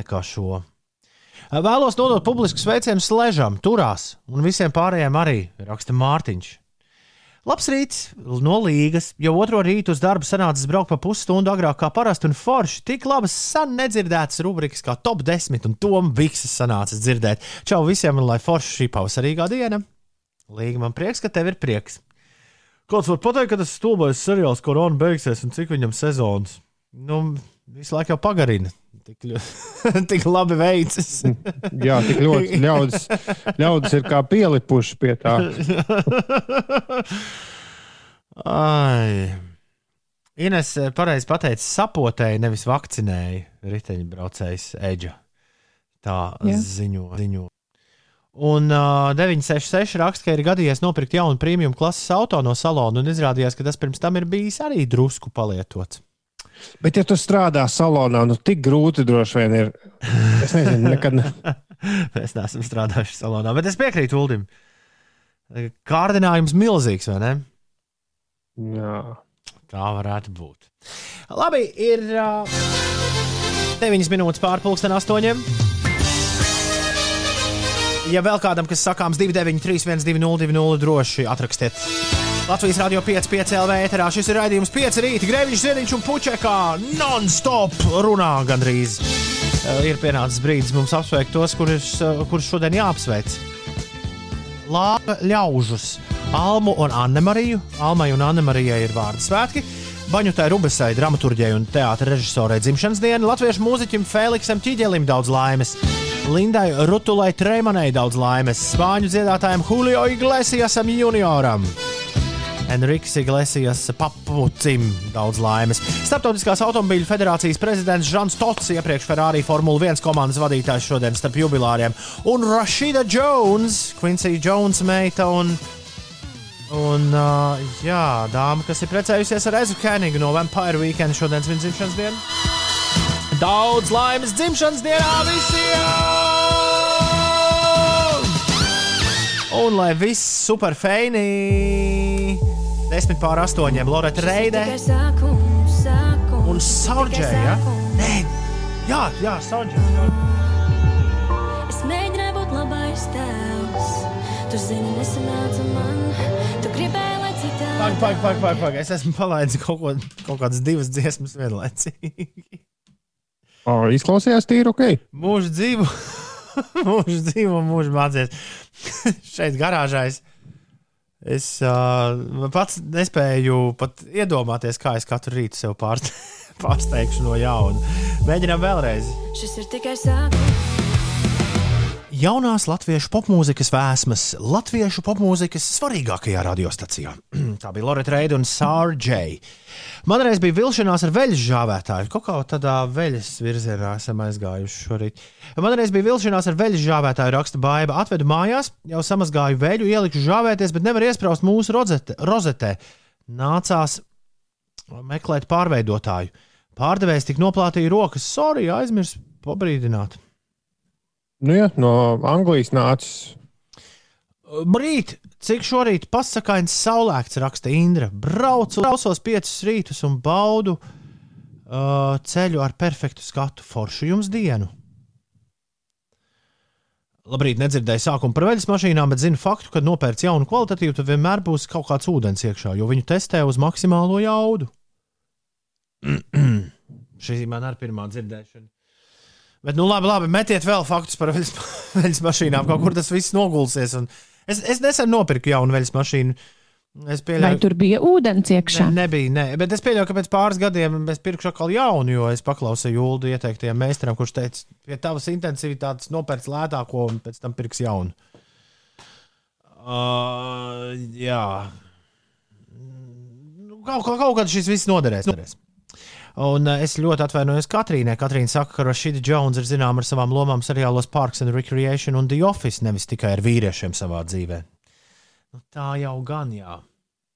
nekā šo. Vēlos nodot publisku sveicienu Sležam, Turās un visiem pārējiem arī, raksta Mārtiņš. Labs rīts no Līgas, jau otro rītu uz darbu sanācis braukt pa pusstundu agrāk kā parasti, un forši tik labas sen nedzirdētas rubrikas kā top 10 un Tom Vikses sanācis dzirdēt. Čau visiem, un lai forši šī pavasarīgā diena. Līga man prieks, ka tev ir prieks. Kāds var pateikt, ka tas stulbais seriāls korona beigsies un cik viņam sezonas? Nu, visu laiku jau pagarina. Tik, ļo- [LAUGHS] tik labi veicas. [LAUGHS] Jā, tik ļoti [LAUGHS] ļaudis, ļaudis ir kā pielipuši pie tā. Ai. Ines eh, pareizi pateica, sapotēji, nevis vakcinēji riteņbraucējs Eģa. Tā Jā. ziņo. ziņo. Un uh, 966 raksta, ka ir gadījies nopirkt jaunu premium klases auto no salona, un izrādījās, ka tas pirms tam ir bijis arī drusku palietots. Bet, ja tu strādā salonā, nu tik grūti droši vien ir. Es nezinu, nekad. Ne... [LAUGHS] Mēs neesam strādājuši salonā, bet es piekrītu Uldim. Kārdinājums milzīgs, vai ne? Jā. Tā varētu būt. Labi, ir uh, 9 minūtes pārpusdien, 8. Ja vēl kādam, kas sakāms 293, 1202, droši atrakstiet. Latvijas Rādio 5, 5 LV ēterā. Šis ir raidījums 5 rīta. Grēviņš, Ziedņš un Puķekā non-stop runā gandrīz. Uh, ir pienācis brīdis mums apsveikt tos, kurus, uh, kurus šodien jāapsveic. Lāga ļaužus, Almu un Annemariju. Almai un Annemarijai ir vārdu svētki. Baņutai Rubesai, dramaturģijai un teātris režisorai dzimšanas diena, latviešu mūziķim Feliksam Čiģelim daudz laimes, Lindai Rutulai Treimanai daudz laimes, spāņu dziedātājiem Julio Iglesiasam junioram. Enrikas Iglesijas papucim daudz laimes. Startautiskās automobīļu federācijas prezidents Žants Tots, iepriekš Ferrari Formula 1 komandas vadītājs šodien starp jubilāriem, un Rashida Jones, Quincy Jones meita un, un uh, jā, dāma, kas ir precējusies ar Ezu Kenigu no Vampire Weekend šodien viņa dzimšanas dienā. Daudz laimes dzimšanas dienā visiem! Un lai viss super feinīgi! 10 pār 8. Loreta Reide un Saudžēja. Ja? Nē, jā, jā Saudžēja. Es mēģināju būt labais tēvs. Tu zini, nesanāca man. Tu gribēji, lai citādi. Pag, pag, pag, pag, pag. Es esmu palaidis kaut, ko, kaut kādas divas dziesmas vienlaicīgi. O, izklausījās tīri ok. Mūžu dzīvu, [LAUGHS] mūžu dzīvu, mūžu mācīties. [LAUGHS] Šeit garāžā es es uh, pats nespēju pat iedomāties, kā es katru rītu sev pārste, [LAUGHS] pārsteigšu no jauna. Mēģinām vēlreiz. Šis ir tikai sākums. Jaunās latviešu popmūzikas vēsmas, latviešu popmūzikas svarīgākajā radiostacijā. [CLEARS THROAT] Tā bija Lorita Reida un Sāra Džeja. Man reiz bija vilšanās ar veļas žāvētāju. Kaut kā tādā veļas virzienā esam aizgājuši šorīt. Man reiz bija vilšanās ar veļas žāvētāju, raksta Baiba. Atvedu mājās, jau samazgāju veļu, ieliku žāvēties, bet nevar iesprāst mūsu rozete, rozetē. Nācās meklēt pārveidotāju. Pārdevējs tik noplātīja rokas, sorry, aizmirsu pabrīdināt. Nu, jā, no Anglijas nācis. Brīt, cik šorīt pasakains saulēkts, raksta Indra. Braucu, braucos piecus rītus un baudu uh, ceļu ar perfektu skatu. Foršu jums dienu! Labrīt, nedzirdēju sākumu par veļas mašīnām, bet zinu faktu, ka nopērts jaunu kvalitatīvu, tad vienmēr būs kaut kāds ūdens iekšā, jo viņu testē uz maksimālo jaudu. [CLEARS THROAT] Šī man ir pirmā dzirdēšana. Bet, nu, labi, labi metiet vēl faktus par veļas, [LAUGHS] mašīnām. Kaut kur tas viss nogulsies. Es, es nesen nopirku jaunu veļas mašīnu. Es Vai pieļauju, tur bija ūdens iekšā? Ne, nebija, nē, bet es pieļauju, ka pēc pāris gadiem es pirkšu atkal jaunu, jo es paklausīju Ulu ieteiktajam meistaram, kurš teica, pie tavas intensitātes nopērts lētāko un pēc tam pirks jaunu. Uh, jā. Nu, Kaut, kaut, kaut kad šis viss noderēs. noderēs. Un uh, es ļoti atvainojos Katrīnai. Katrīna saka, ka Rashida Jones ir zināma ar savām lomām seriālos Parks and Recreation un The Office, nevis tikai ar vīriešiem savā dzīvē. Nu, tā jau gan, jā.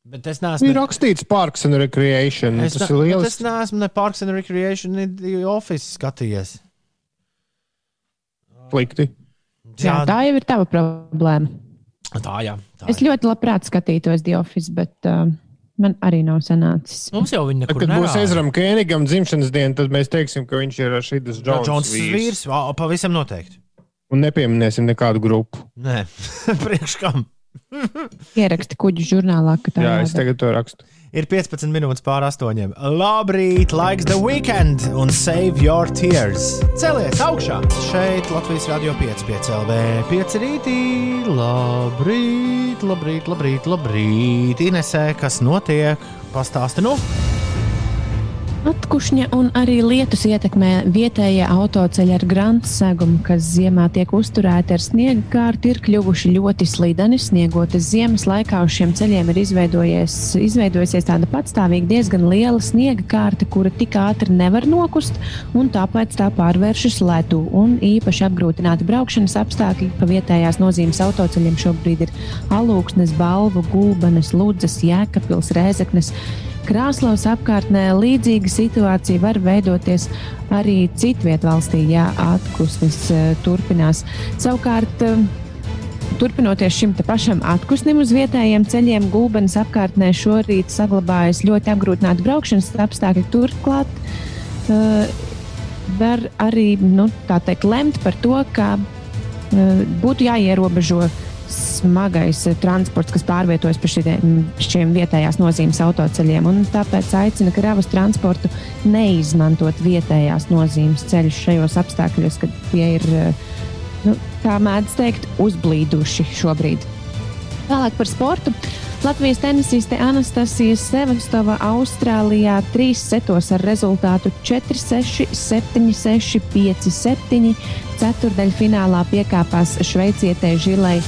Bet es neesmu. Ir rakstīts Parks and Recreation. Es, Tas ne, ir liels. es neesmu ne Parks and Recreation, ne The Office skatījies. Slikti. Jā, tā jau ir tava problēma. tā jā. Tā Es ļoti labprāt skatītos The Office, bet uh, man arī nav sanācis. Mums jau viņa Tad, nekur kad būs. Ezram Kēnigam dzimšanas diena, tad mēs teiksim, ka viņš ir šis Džons Džons vīrs. Pavisam noteikti. Un nepieminēsim nekādu grupu. Nē, [LAUGHS] priekš kam? Ieraksti kuģu žurnālā, ka tā Jā, es jādara. tagad to rakstu. Ir 15 minūtes pār astoņiem. Labrīt, laiks the weekend un save your tears. Celies augšā! Šeit Latvijas radio 5, 5 LV, 5 rītī. Labrīt, labrīt, labrīt, labrīt. Inesē, kas notiek? Pastāsti, nu! Atkušņa un arī lietus ietekmē vietējie autoceļi ar grāmatu segumu, kas ziemā tiek uzturēti ar sniega kārtu, ir kļuvuši ļoti slideni. Sniegotas ziemas laikā uz šiem ceļiem ir izveidojusies tāda patstāvīga, diezgan liela sniega kārta, kura tik ātri nevar nokust, un tāpēc tā pārvēršas ledū. Un īpaši apgrūtināti braukšanas apstākļi pa vietējās nozīmes autoceļiem šobrīd ir Alūksnes, Balvu, Gulbenes, Ludzas, Jēkabils, Rēzeknes. Krāslaus apkārtnē līdzīga situācija var veidoties arī citvietā valstī, ja atpūsnis turpinās. Savukārt, eh, turpinoties šim pašam atpūsnim uz vietējiem ceļiem, Gulbenes apkārtnē šorīt saglabājas ļoti apgrūtināti braukšanas apstākļi. Turklāt eh, var arī nu, teikt, lemt par to, ka eh, būtu jāierobežo smagais eh, transports, kas pārvietojas pa šitiem, šiem vietējās nozīmes autoceļiem. Tāpēc aicina kravas transportu neizmantot vietējās nozīmes ceļus šajos apstākļos, kad tie ir, eh, nu, kā mēdz teikt, uzblīduši šobrīd. Tālāk par sportu. Latvijas tenisiste Anastasija Sevastova Austrālijā trīs setos ar rezultātu 4-6, 7-6, 5-7. Ceturdaļfinālā piekāpās šveicietei Žilai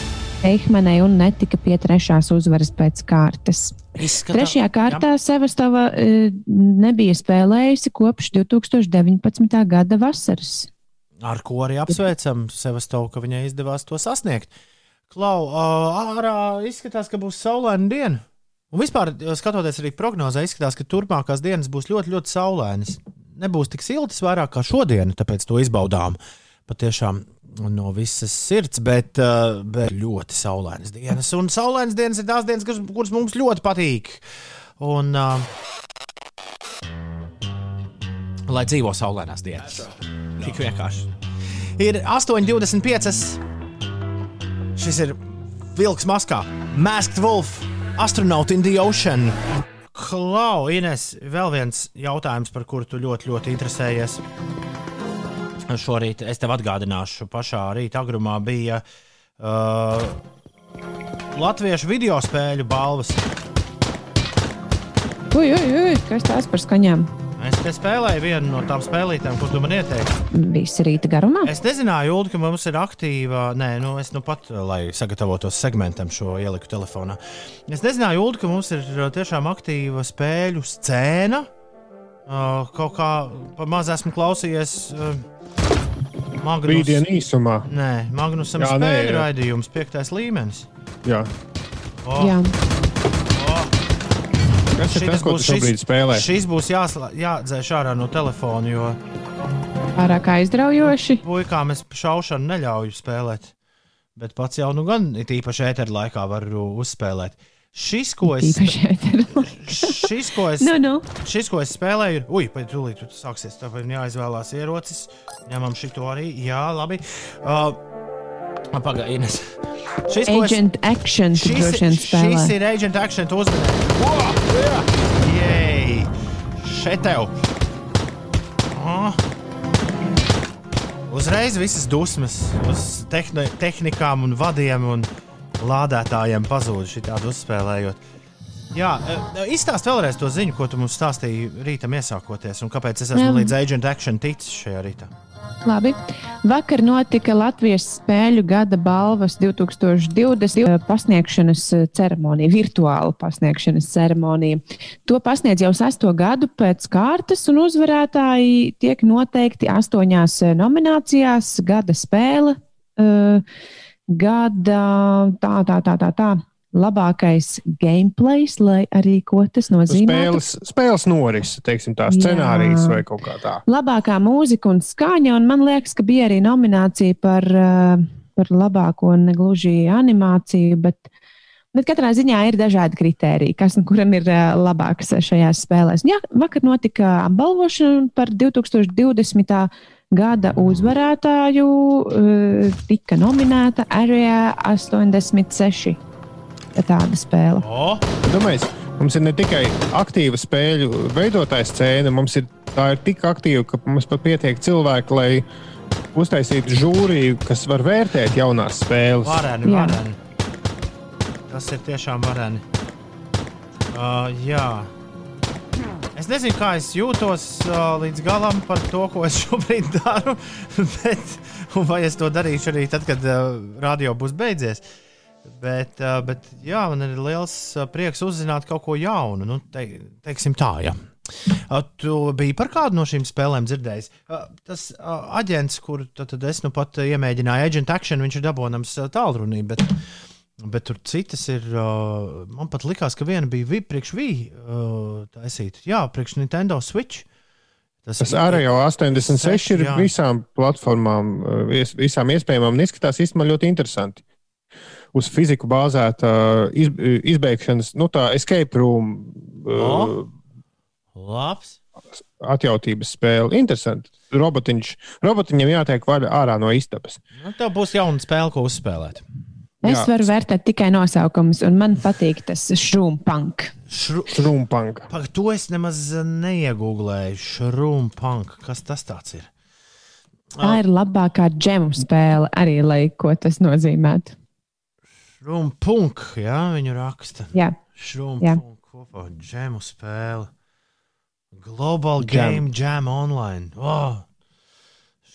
Eihmanai un netika pie trešās uzvaras pēc kārtas. Izskatā... Trešajā kārtā Sevastova e, nebija spēlējusi kopš 2019. gada vasaras. Ar ko arī apsveicam Sevastovu, ka viņai izdevās to sasniegt. Klau, ārā izskatās, ka būs saulaina diena. Un vispār, skatoties arī prognozē, izskatās, ka turpmākās dienas būs ļoti, ļoti saulainas. Nebūs tik siltas vairāk kā šodien, tāpēc to izbaudām patiešām no visas sirds, bet, uh, bet ļoti saulainas dienas. Un saulainas dienas ir tās dienas, kas, kuras mums ļoti patīk. Un, uh, lai dzīvo saulainās dienas. Tik vienkārši. Ir 8,25. Šis ir vilks maskā. Masked Wolf, Astronaut in the Ocean. Klau, Ines, vēl viens jautājums, par kuru tu ļoti, ļoti interesējies. Šorīt es tev atgādināšu, pašā rīta agrumā bija uh, Latviešu video spēļu balvas. Ui, ui, ui, kas tās par skaņām? Es te spēlēju vienu no tām spēlītēm, ko tu man ieteici. Visi rīta garumā. Es nezināju, Ulu, ka mums ir aktīva. Nē, nu, es nu pat, lai sagatavotos segmentam, šo ieliku telefonā. Es nezināju, Ulu, ka mums ir uh, tiešām aktīva spēļu scēna. Uh, kaut kā pa maz esmu klausījies. Uh, Magnus, Rītdien īsumā. Nē, Magnusam nē, spēļu raidījums, piektais līmenis. Jā. O, Jā, o, Kas ir tas, ko tu būs šobrīd spēlē? Šis būs jāsla- jādzēš ārā no telefona, jo pārāk aizraujoši. puikām es šaušanu neļauju spēlēt. Bet pats jau nu gan it īpaši ēteru laikā varu uzspēlēt. Šis, ko es. [LAUGHS] šis, ko es, Nu, nu. šis, ko es spēlēju, ir. Ui, pēc tam tur sāksies. Tāpēc ir jāizvēlās ierocis. Ņemam šo arī. Jā, labi. Uh, Pagaidiet, šis, ko es, Agent Action šis, šis ir Agent Action uzmanības. Jej! Šeit tev! Oh. Uzreiz visas dusmas uz tehni tehnikām, un vadiem un lādētājiem pazūd šitādi uzspēlējot. Jā, e, izstāst vēlreiz to ziņu, ko tu mums stāstīji rītam iesākoties, un kāpēc es esmu Jā. līdz Agent Action ticis šajā rītā. Labi. Vakar notika Latvijas spēļu gada balvas 2020 pasniegšanas ceremonija, virtuāla pasniegšanas ceremonija. To pasniedz jau sesto gadu pēc kārtas, un uzvarētāji tiek noteikti astoņās nominācijās - gada spēle, gada tā, tā, tā, tā. tā. Labākais gameplays, lai arī ko tas nozīmē. Spēles, spēles noris, teiksim, tā Jā. scenārijas vai kaut kā tā. labākā mūzika un skaņa. Un man liekas, ka bija arī nominācija par, eh, par labāko negluži animāciju. Bet, bet katrā ziņā ir dažādi kriteriji, kas un kuram ir eh, labāks šajās spēlēs. Jā, vakar notika apbalvošana par 2020. gada uzvarētāju. eh, Tika nominēta Area 86. Tāda spēle. O, Domāju, mums ir ne tikai aktīva spēļu veidotāja scēna, mums ir, tā ir tik aktīva, ka mums pat pietiek cilvēki, lai uztaisītu žūriju, kas var vērtēt jaunās spēles. vareni, vareni. Tas ir tiešām vareni. Uh, jā. Es nezinu, kā es jūtos uh, līdz galam par to, ko es [LAUGHS] šobrīd daru, [LAUGHS] bet un vai es to darīšu arī tad, kad uh, radio būs beidzies. Uh, bet jā, man ir liels uh, prieks uzzināt kaut ko jaunu. Nu, te, teiksim tā, jā. Tu biji par kādu no šīm spēlēm dzirdējis. Tas aģents, kur tad, tad es nu pat iemēģināju, Agent Action, viņš ir dabūjams uh, tālrunī. Bet, bet tur citas ir. Man pat likās, ka viena bija priekš Vī uh, taisīta. Jā, priekš Nintendo Switch. Tas arī jau 86 ir Jā. visām platformām, uh, vis- visām iespējamām, izskatās īstenībā ļoti interesanti. Uz fiziku bāzēta iz, izbeigšanas, nu tā escape room uh, Labs. atjautības spēle. Interesanti. Robotiņš, robotiņam jātiek vaļā ārā no istabas. Nu, tev būs jauna spēle, ko uzspēlēt. Es Jā. varu vērtēt tikai nosaukumus, un man patīk tas šūmpunk. Šru... Šrumpanka. Pag, to es nemaz neiegūlēju. Šrumpunk. Kas tas tāds ir? Tā ir labākā džemu spēle, arī lai ko tas nozīmētu. Šrumpunk. Jā, viņu raksta. Jā, Šrumpunk. Kopā džemu spēle. Global Jam. Game Jam Online. Oh!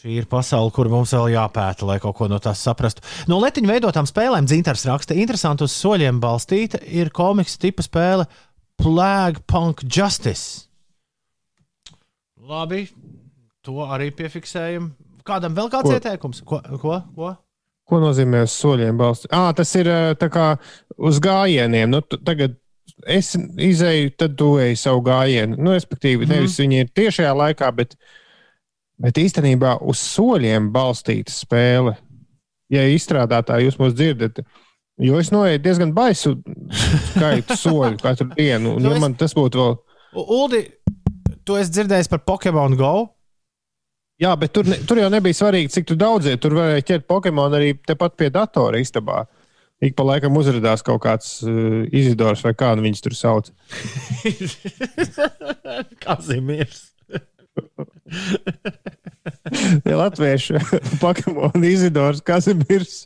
Šī ir pasaule, kur mums vēl jāpēta, lai kaut ko no tās saprastu. No letiņa veidotām spēlēm Dzintars raksta, interesanti uz soļiem balstīta ir komiks tipa spēle Plague Punk Justice. Labi, to arī piefiksējam. Kādam vēl kāds Ko? ieteikums? Ko? ko? ko? Ko nozīmē uz soļiem balstīt? Ah, tas ir tā kā uz gājieniem. Nu, tu- tagad es izēju, tad tu ej savu gājienu. Nu, respektīvi, nevis viņi ir tiešajā laikā, bet, bet īstenībā uz soļiem balstīta spēle. Ja izstrādātāji jūs mūs dzirdat, jo es noeju diezgan baisu skaitu soļu katru dienu, un Nu, ja es- man tas būtu vēl. Uldi, tu esi dzirdējis par Pokemon Go? Jā, bet tur, ne, tur jau nebija svarīgi, cik tu daudzie. Tur varēja ķert Pokemon arī tepat pie datora istabā. Ik pa laikam uzrādījās kaut kāds uh, izidors vai kā nu viņus tur sauc. [LAUGHS] Kazimiers. [LAUGHS] Ja latviešu [LAUGHS] Pokemon izidors, mirs.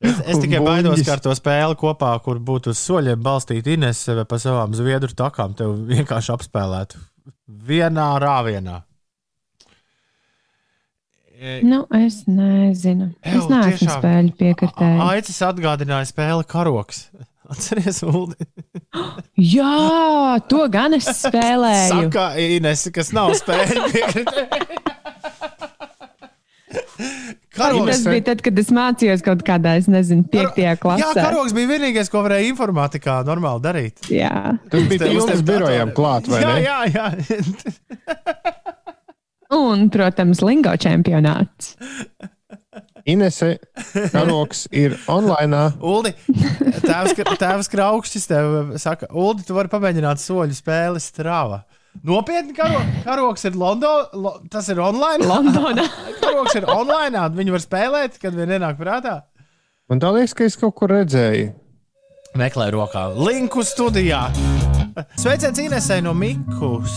Es, es tikai baidos, ka ar to spēli kopā, kur būtu uz soļiem balstīta Ines sevi pa savām zviedru takām, tev vienkārši apspēlētu vienā rāvienā. Nu, es nezinu. Ew, Es neesmu tiešām. spēļu piekritēji. Aicis atgādināja spēli karoks. [LAUGHS] Atceries, Uldi? [GASPS] Jā, to gan es spēlēju. Saka Ines, kas nav spēļu [LAUGHS] piekritēji. Karoks. Tas bija tad, kad es mācījos kaut kādā, es nezinu, piektajā klasē. Jā, karoks bija vienīgais, ko varēja informātikā normāli darīt. Jā. Tas bija pilns birojām klāt, vai jā, ne? jā, jā. [LAUGHS] Un, protams, lingo čempionāts. Inese karoks ir online. Uldi, tēvs, tēvs Kraukšķis tev saka, Uldi, tu vari pamēģināt soļu spēli strāva. Nopietni, karo, karoks ir Londonā, lo, tas ir online. Londonā. [LAUGHS] karoks ir online, viņi var spēlēt, kad vien ienāk prātā. Man tā liekas, ka es kaut kur redzēju. Meklē rokā linku studijā. Sveiciens Inesai no Mikus.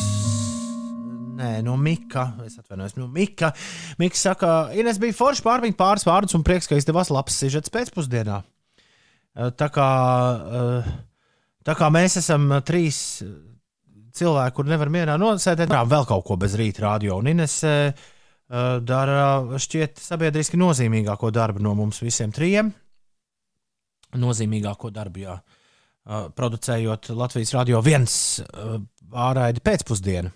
Nē, no Mika. Es atvainojos, no Mika. Mika saka, Ines bija forši pārmīt pāris vārdus un prieks, ka izdevās labs sižets pēcpusdienā. Eh, Tā kā, eh, tā kā mēs esam eh, trīs cilvēki, kur nevar mierā nosēdēt, darām vēl kaut ko bez rīta radio. Un Ines dara šķiet sabiedriski nozīmīgāko darbu no mums visiem trijiem nozīmīgāko darbu, jā, producējot Latvijas radio viens uh, ārraidi pēcpusdienu.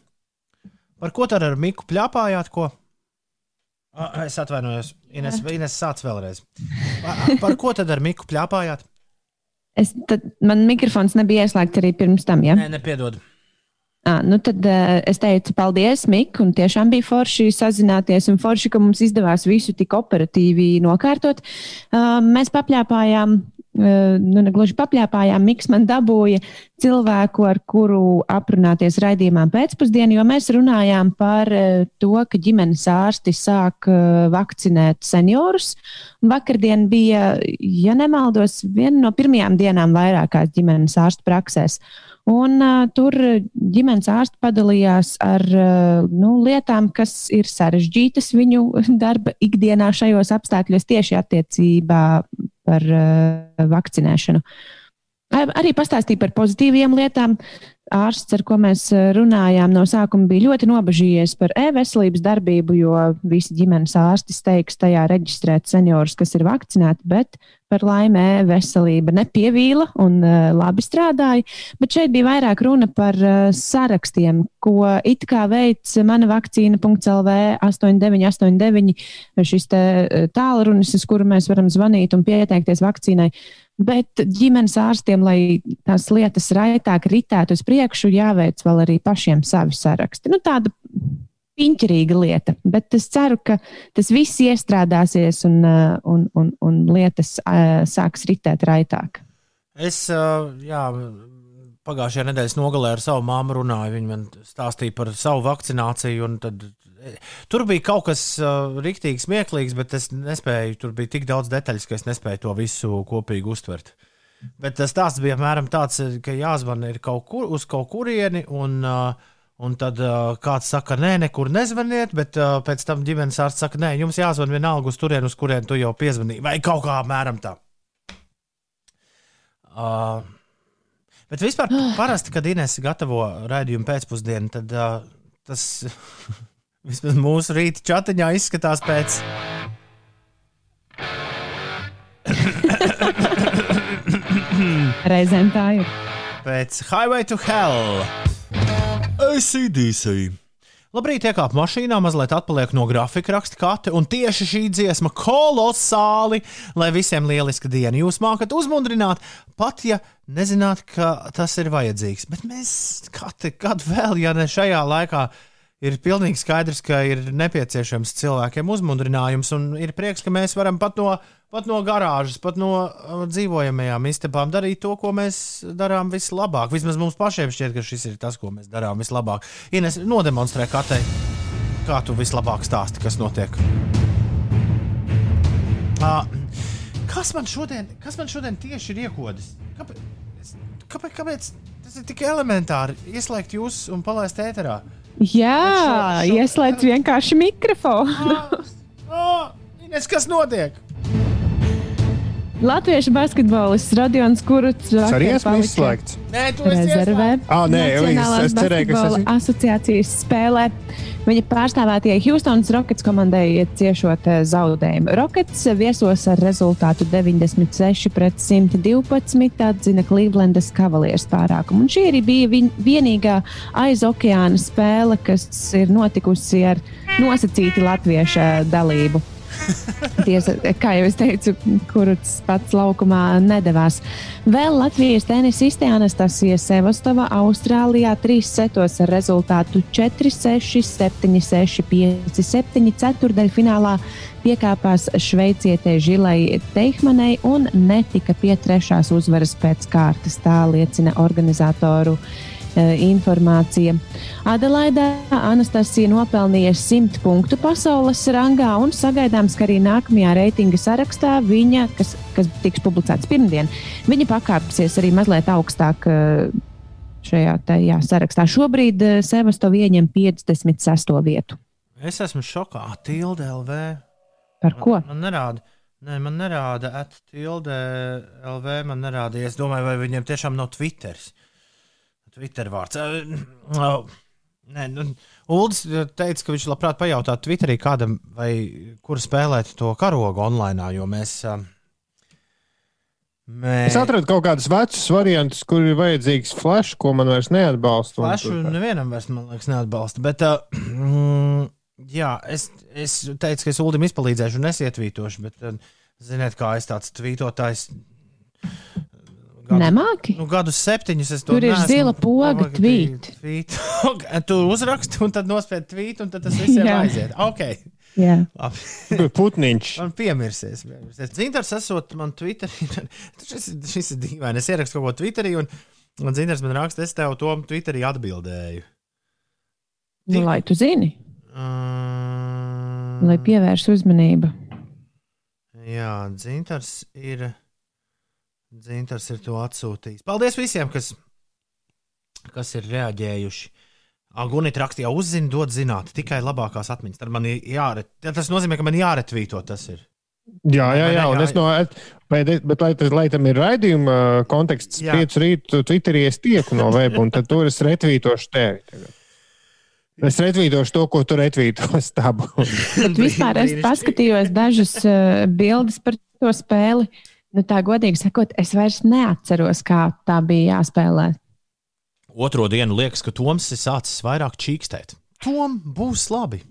Par ko tad ar Miku pļāpājāt? Ko? Es atvainojos, Ines, Ines sāc vēlreiz. Pa- Par ko tad ar Miku pļāpājāt? Es, tad, man mikrofons nebija ieslēgts arī pirms tam. Ja? Nē, nepiedod. À, nu tad uh, es teicu, paldies, Mik, un tiešām bija forši sazināties, un forši, ka mums izdevās visu tik operatīvi nokārtot. Uh, mēs papļāpājām, nu, ne gluži papļāpājām, Miks man dabūja cilvēku, ar kuru aprunāties raidījumā pēcpusdienā, jo mēs runājām par uh, to, ka ģimenes ārsti sāk uh, vakcinēt seniorus. Vakardien bija, ja nemaldos, viena no pirmajām dienām vairākās ģimenes ārstu praksēs. Un, uh, tur ģimenes ārsti padalījās ar uh, nu, lietām, kas ir sarežģītas viņu [LAUGHS] darba ikdienā šajos apstākļos, tieši attiecībā par uh, vakcinēšanu. Ar- Arī pastāstīja par pozitīviem lietām. Ārsts, ar ko mēs uh, runājām no sākuma, bija ļoti nobežījies par e-veselības darbību, jo visi ģimenes ārsti steigs tajā reģistrēt seniorus, kas ir vakcinēti, bet par laimi e-veselība nepievīla un uh, labi strādāja. Bet šeit bija vairāk runa par uh, sarakstiem, ko it kā veids mana vakcīna.lv 8989, šis tālrunis, uz kuru mēs varam zvanīt un pieteikties vakcīnai. Bet ģimenes ārstiem, lai tās lietas raitāk ritētu uz priekšu, jāveic vēl arī pašiem savi saraksti. Nu, tāda piņķerīga lieta, bet es ceru, ka tas viss iestrādāsies un, uh, un, un, un lietas uh, sāks ritēt raitāk. Es uh, jā, pagājušajā nedēļas nogalē ar savu māmu runāju. Viņa man stāstīja par savu vakcināciju. un Tad, tur bija kaut kas uh, rīktīgi smieklīgs, bet es nespēju. Tur bija tik daudz detaļas, ka es nespēju to visu kopīgi uztvert. Bet tas stāsts bija apmēram tāds, eh, ka jāzvan ir kaut kur uz kaut kurieni. Un, uh, Un tad uh, kāds saka, nē, nekur nezvaniet, bet uh, pēc tam ģimenes ārsts saka, nē, jums jāzvan vienalga uz turieni, uz kurien tu jau piezvanīji. Vai kaut kā apmēram tā. Uh, bet vispār, [GASPS] parasti, kad Inês gatavo raidījumu pēcpusdienu, tad uh, tas [LAUGHS] vismaz mūsu rīta chatiņā izskatās pēc. Reizēm tā ir. Pēc Highway to Hell. ACDC. Labrīt, iekāp mašīnā, mazliet atpaliek no grafika raksta kate, un tieši šī dziesma kolosāli, lai visiem lieliska diena. Jūs mākat uzmundrināt, pat ja nezināt, ka tas ir vajadzīgs. Bet mēs, kate, kad vēl, ja ne šajā laikā, ir pilnīgi skaidrs, ka ir nepieciešams cilvēkiem uzmundrinājums, un ir prieks, ka mēs varam pat no, pat no garāžas, pat no uh, dzīvojamajām istabām darīt to, ko mēs darām vislabāk. Vismaz mums pašiem šķiet, ka šis ir tas, ko mēs darām vislabāk. Ines, nodemonstrē katei, kā tu vislabāk stāsti, kas notiek. Uh, kas, man šodien, kas man šodien tieši ir iekodis? Kāpēc, kāpēc, tas ir tik elementāri ieslēgt jūs un palaist ēterā? Jā, ieslēdz vienkārši mikrofonu. [LAUGHS] Oh, Ines, kas notiek? Latviešu basketbolists Radions Kuruts Tas arī esmu izslēgts. Nē, tu esi rezervē. Ah, nē, es- es cerēju, ka es basketbola esmu- asociācijas spēlē. Viņa pārstāvētajai Houstonas Rockets komandai ciešot eh, zaudējumu. Rockets viesos ar rezultātu 96 pret 112 atzina Clevelandas Cavaliers pārākumu. Un šī arī bija vienīgā aiz okeāna spēle, kas ir notikusi ar nosacīti latviešu dalību. Tiesa, kā jau es teicu, kurš pats laukumā nedavās. Vēl Latvijas tenisiste Anastasija Sevastova Austrālijā trīs setos ar rezultātu 4-6, 7-6, 5-7 ceturdaļfinālā piekāpās šveicietei Žilai Teihmanai un netika pie trešās uzvaras pēc kārtas. Tā liecina organizatoru informācija. Adelaidā Anastasija nopelnīja 100 punktu pasaules rangā un sagaidāms, ka arī nākamajā reitinga sarakstā viņa, kas, kas tiks publicēts pirmdien, viņa pakāpsies arī mazliet augstāk. e, Šajā tajā sarakstā šobrīd e, Sevastova ieņem 56. vietu. Es esmu šokā. Tilde LV. Par ko? Man, man nerāda. Nē, man nerāda, at tilde LV. Man nerāda. Es domāju, vai viņiem tiešām nav Twitteris. Twitter vārds. Eh, oh, Nē, nu, Uldis teica, ka viņš labprāt pajautātu Twitterī kādam, vai kur spēlēt to karogu online, jo mēs. eh, Mēs Es atradu kaut kādus vecus variantus, kur ir vajadzīgs flash, ko man vairs neatbalsta. Flashu tur- nevienam vairs, man liekas, neatbalsta. Bet, uh, jā, es, es teicu, ka es Ulim izpalīdzēšu un nesietvītošu, bet, uh, ziniet, kā es tāds tvītotājs. Nemāki? Nu, gadus septiņus es to Tur ir zila poga tvīt. tvīt. [LAUGHS] tu uzraksti, un tad nospied tvīt, un tad tas visiem aiziet. Ok, Jā. labi. Putniņš. Man piemirsies. Zintars esot man Twitterī. [LAUGHS] šis, šis ir dīvaini. Es ierakstu kaut ko Twitterī, un, un Zintars man raksta, es tev to Twitterī atbildēju. Nu, lai tu zini, Um, lai pievērš uzmanību. Jā, Zintars ir. Zintars ir to atsūtījis. Paldies visiem, kas, kas ir reaģējuši. Agunita rakstīja, uzzini, dod zināt, tikai labākās atmiņas. Tad man ir jāret. Tas nozīmē, ka man jāretvīto tas ir. Jā, jā, jā, un Jā, es no, bet, bet lai, tas- lai tam ir raidījuma uh, konteksts, Jā. pieci rītu Twitterī es tieku no web, un tad tur es retvītošu tevi. tagad. Es retvītošu to, ko tu retvītos. Tā būs. Bet [LAUGHS] vispār es paskatījos dažas uh, bildes par to spēli. Nu, tā godīgi sakot, es vairs neatceros, kā tā bija jāspēlē. Otro dienu liekas, ka Toms ir sācis vairāk čīkstēt. Tom būs labi.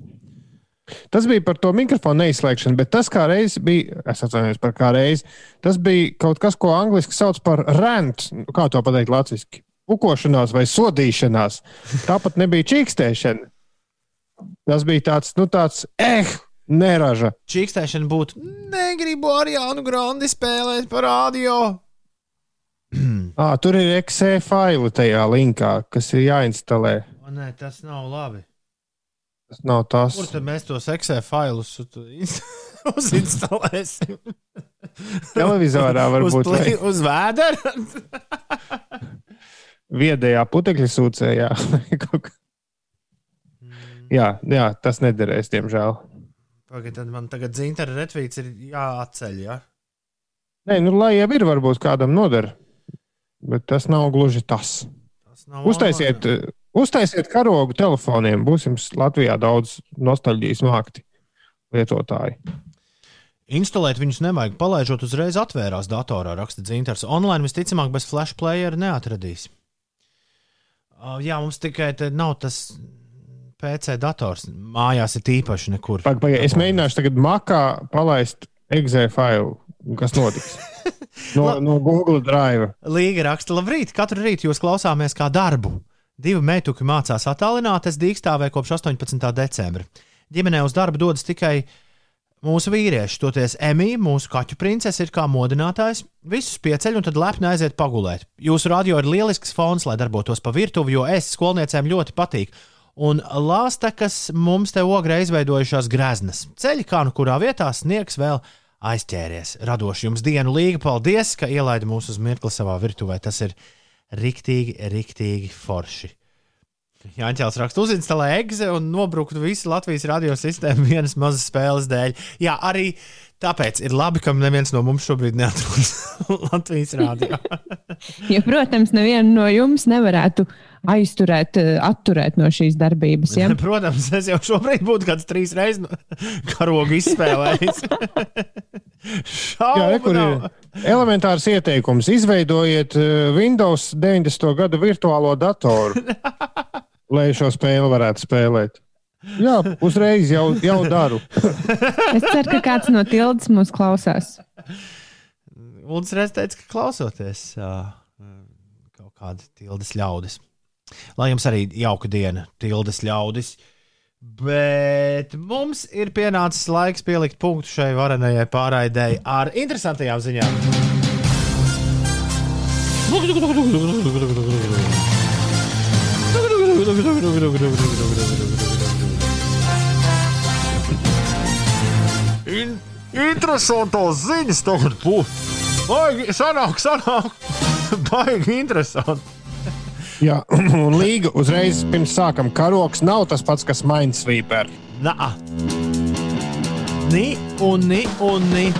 Tas bija par to mikrofonu neizslēgšanu, bet tas kā reiz bija, es atceros par kā reizi, tas bija kaut kas, ko angļuiski sauc par rent, Nu, kā to pateikt latviešu. Ukošanās vai sodīšanās. Tāpat nebija čīkstēšana. Tas bija tāds, nu tāds, eh, neraža. Čīkstēšana būtu, negribu ar Jānu Grandi spēlēt par radio. À, tur ir XE faili tajā linkā, kas ir jāinstalē. O, nē, tas nav labi. Tas nav tas. Kur tad mēs tos Excel failus [LAUGHS] uzinstalēsim? [LAUGHS] Televizorā var uz, vai uz vēdera. [LAUGHS] viedajā putekļa sūcējā. Kā. jā, jā, tas nederēs, diemžēl. Pagaid, tad man tagad dzintara retvīts ir jāatceļ, ja? Nē, nu, lai jau ir, varbūt kādam noder. Bet tas nav gluži tas. Tas nav Uztaisiet, labi. uztaisiet karogu telefoniem. Būsim Latvijā daudz nostalģijas mākti lietotāji. Instalēt viņus nevajag. Palaižot uzreiz atvērās datorā, raksta dzintars. Online visticamāk bez flash player neatradīs. Jā, mums tikai nav tas PC dators. Mājās ir tīpaši nekur. Pag, pag, es mēģināšu tagad makā palaist exe failu. Kas notiks? [LAUGHS] No, no Google Drive. Līga raksta, labrīt, katru rītu jūs klausāmies kā darbu. Divi meituki mācās attālināt, es dīkstāvēju kopš 18. decembra. Ģimenē uz darbu dodas tikai mūsu vīrieši, toties Emīļa, mūsu kaķu princese, ir kā modinātājs. Visus pieceļ un tad lepni aiziet pagulēt. Jūsu radio ir lielisks fons, lai darbotos pa virtuvi, jo es skolniecēm ļoti patīk. Un lāstekas mums te ogrē izveidojušās greznas. Ceļi kā nu kurā vietā sniegs vēl aizķēries. Radoši jums dienu līga, paldies, ka ielaida mūs uz mirkli savā virtuvē. Tas ir riktīgi, riktīgi forši. Jāņķels raksta, uzinstalē egzi un nobruktu visu Latvijas radiosistēmu vienas mazas spēles dēļ. Jā, arī tāpēc ir labi, ka neviens no mums šobrīd neatrodas [LAUGHS] Latvijas rādio. [LAUGHS] Jo, protams, nevienu no jums nevarētu aizturēt, eh, atturēt no šīs darbības. Ja? [LAUGHS] Protams, es jau šobrīd būtu kāds trīs reizes karogu izspēlējis. Jā, re, elementārs ieteikums. Izveidojiet eh, Windows 90. gada virtuālo datoru, lai šo spēli varētu spēlēt. Jā, uzreiz jau, jau daru. Es ceru, ka kāds no tildes mūs klausās. Es reiz teicu, ka klausoties uh, kaut kāda tildes ļaudis. Lai jums arī jauka diena, tildes ļaudis. Bet mums ir pienācis laiks pielikt punktu šai varenajai pārraidēji ar interesantajām ziņām. [LAUGHS] In, interesantas ziņas tagad būs. Baigi, sanāk, sanāk. [LAUGHS] Baigi interesanti. Jā, un līga uzreiz pirms sākam karoks nav tas pats, kas Minesweeper. Nā. Ni un ni un ni.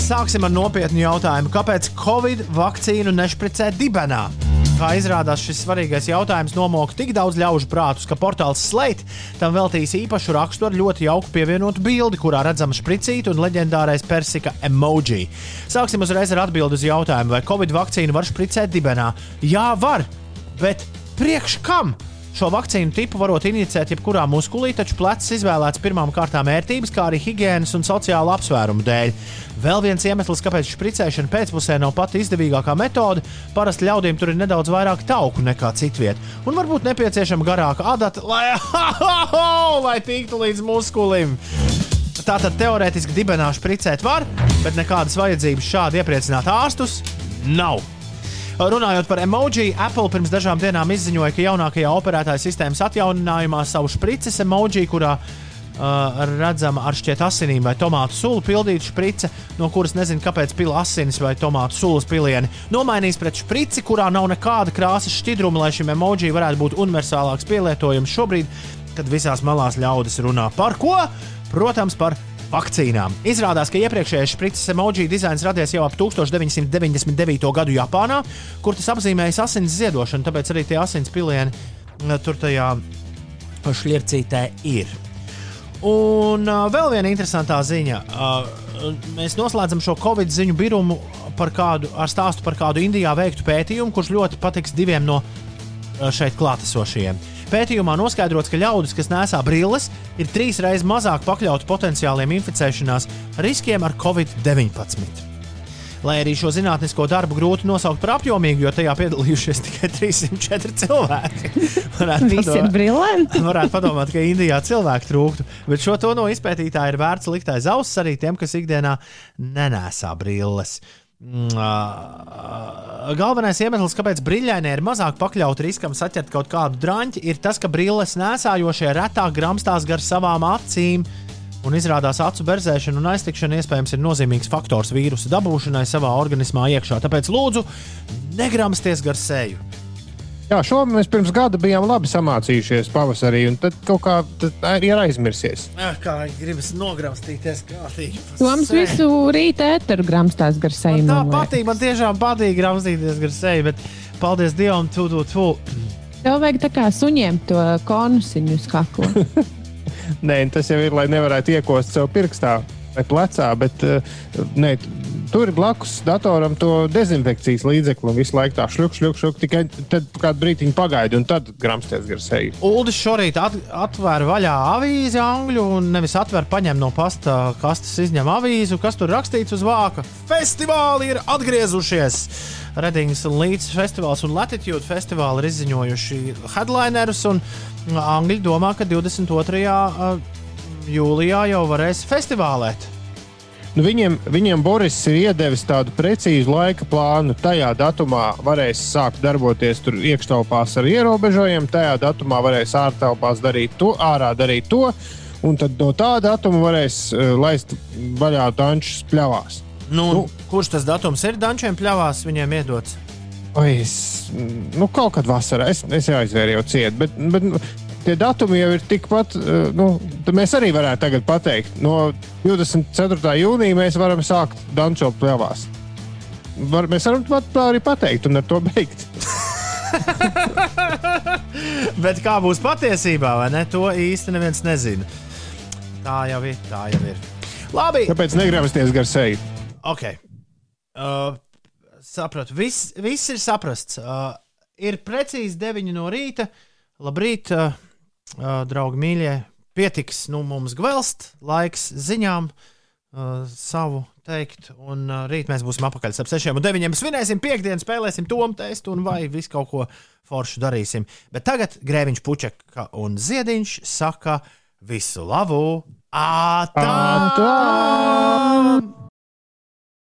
Sāksim ar nopietnu jautājumu. Kāpēc Covid vakcīnu nešpricē dibenā? Kā izrādās, šis svarīgais jautājums nomoka tik daudz ļaužu prātus, ka portāls Slate tam veltīs īpašu rakstu ar ļoti jauku pievienotu bildi, kurā redzama spricīta un leģendārais persika emoji. Sāksim uzreiz ar atbildi uz jautājumu, vai Covid vakcīnu var spricēt dibenā. Jā, var, bet priekš kam? Šo vakcīnu tipu varot inicēt jebkurā muskulī, taču plecs izvēlēts pirmām kārtām ērtības, kā arī higiēnas un sociāla apsvērumu dēļ. Vēl viens iemesls, kāpēc spricēšana pēcpusē nav pati izdevīgākā metode, parasti ļaudīm tur ir nedaudz vairāk tauku nekā citviet, un varbūt nepieciešama garāka adata, lai, [LAUGHS] lai tiktu līdz muskulim. Tātad teorētiski dibenā spricēt var, bet nekādas vajadzības šādi iepriecināt ārstus nav. Runājot par emoji, Apple pirms dažām dienām izziņoja, ka jaunākajā operētāja sistēmas atjauninājumā savu sprices emoji, kurā uh, redzama ar šķiet asinīm vai tomātu sulu pildīta sprice, no kuras nezinu, kāpēc pila asinis vai tomātu sulas pilieni, nomainīs pret sprici, kurā nav nekāda krāsas šķidruma, lai šim emoji varētu būt universālāks pielietojums šobrīd, kad visās malās ļaudis runā par ko? Protams, par vakcīnām. Izrādās, ka iepriekšējais sprites emoji dizains radies jau ap 1999. gadu Japānā, kur tas apzīmējas asins ziedošanu, tāpēc arī tie asins pilieni uh, tur tajā šķircītē ir. Un uh, vēl viena interesantā ziņa. Uh, mēs noslēdzam šo Covid ziņu birumu par kādu, ar stāstu par kādu Indijā veiktu pētījumu, kurš ļoti patiks diviem no uh, šeit klātesošajiem. Pētījumā noskaidrots, ka ļaudis, kas nesā brilles, ir trīs reizes mazāk pakļauti potenciāliem inficēšanās riskiem ar covid-19. Lai arī šo zinātnisko darbu grūti nosaukt par apjomīgu, jo tajā piedalījušies tikai 304 cilvēki. [LAUGHS] Visi ir brillanti. [LAUGHS] Varētu padomāt, ka Indijā cilvēku trūktu, bet šo to no izpētītāja ir vērts likt aiz auss arī tiem, kas ikdienā nenēsā brilles. Mm, Galvenais iemesls, kāpēc brīļainie ir mazāk pakļauti riskam saķert kaut kādu drāņķi, ir tas, ka brilles nesājošie retāk gramstās gar savām acīm. Un izrādās, acu berzēšana un aiztikšana iespējams ir nozīmīgs faktors vīrusu dabūšanai savā organismā iekšā. Tāpēc lūdzu, negramsties gar seju. Jā, šo mēs pirms gada bijām labi samācījušies pavasarī, un tad kaut kā tad ir aizmirsies. Ah, Kā gribas nogramstīties, kārtīgi. Toms visu rītu ēteru gramstās gar seju. Tā patīk, man tiešām patīk grāmatīties gar seju, bet paldies Dievam, tu, tu, tu. Tev vajag tā kā suņiem to konusiņu uz kakla. [LAUGHS] Nē, tas jau ir, lai nevarētu iekost sev pirkstā. Vai plecā, bet uh, ne, tur ir blakus datoram to dezinfekcijas līdzekli un visu laiku tā šļuk, šļuk, šļuk. Tikai tad kādu brīdiņu pagaidi un tad gramsties gar seju. Uldis šorīt at, atvēra vaļā avīzi angļu un nevis atvēra, paņem no pasta kastes, izņem avīzi, kas tur rakstīts uz vāka. Festivāli ir atgriezušies! Redings Līdz festivāls un Latitude festivāli ir izziņojuši headlinerus, un Angļi domā, ka 22. uh, jūlijā jau varēs festivālēt. Nu, viņiem, viņiem Boris ir iedevis tādu precīzu laika plānu. Tajā datumā varēs sākt darboties tur iekštelpās ar ierobežojumiem, tajā datumā varēs ārtelpās darīt to, ārā darīt to, un tad no tā datuma varēs uh, laist vaļā dančus pļavās. Nu, nu, kurš tas datums ir Dančiem pļāvās, viņiem iedots? Es, nu, kaut kad vasarā, es, es aizvēru jau ciet, bet, bet tie datumi jau ir tikpat, uh, nu, mēs arī varētu tagad pateikt, no 24. jūnija mēs varam sākt dančo pļavās. Var, mēs varam tā arī pateikt un ar to beigt. [LAUGHS] Bet kā būs patiesībā, vai ne? To īsti neviens nezina. Tā jau ir. Tā jau ir. Labi. Kāpēc negrāmasties gar seju? Ok. Uh, sapratu. Viss, viss ir saprasts. Uh, ir precīzi 9 no rīta. Labrīt, uh, draugi mīļie. Pietiks nu, mums gvelst, laiks ziņām uh, savu teikt. Un uh, rīt mēs būsim apakaļ ap 6 un 9. Svinēsim piekdienu, spēlēsim tomu testu un vai visu kaut ko foršu darīsim. Bet tagad Grēviņš Puķeka un Ziediņš saka visu labu! Ātrāk! Ātrāk!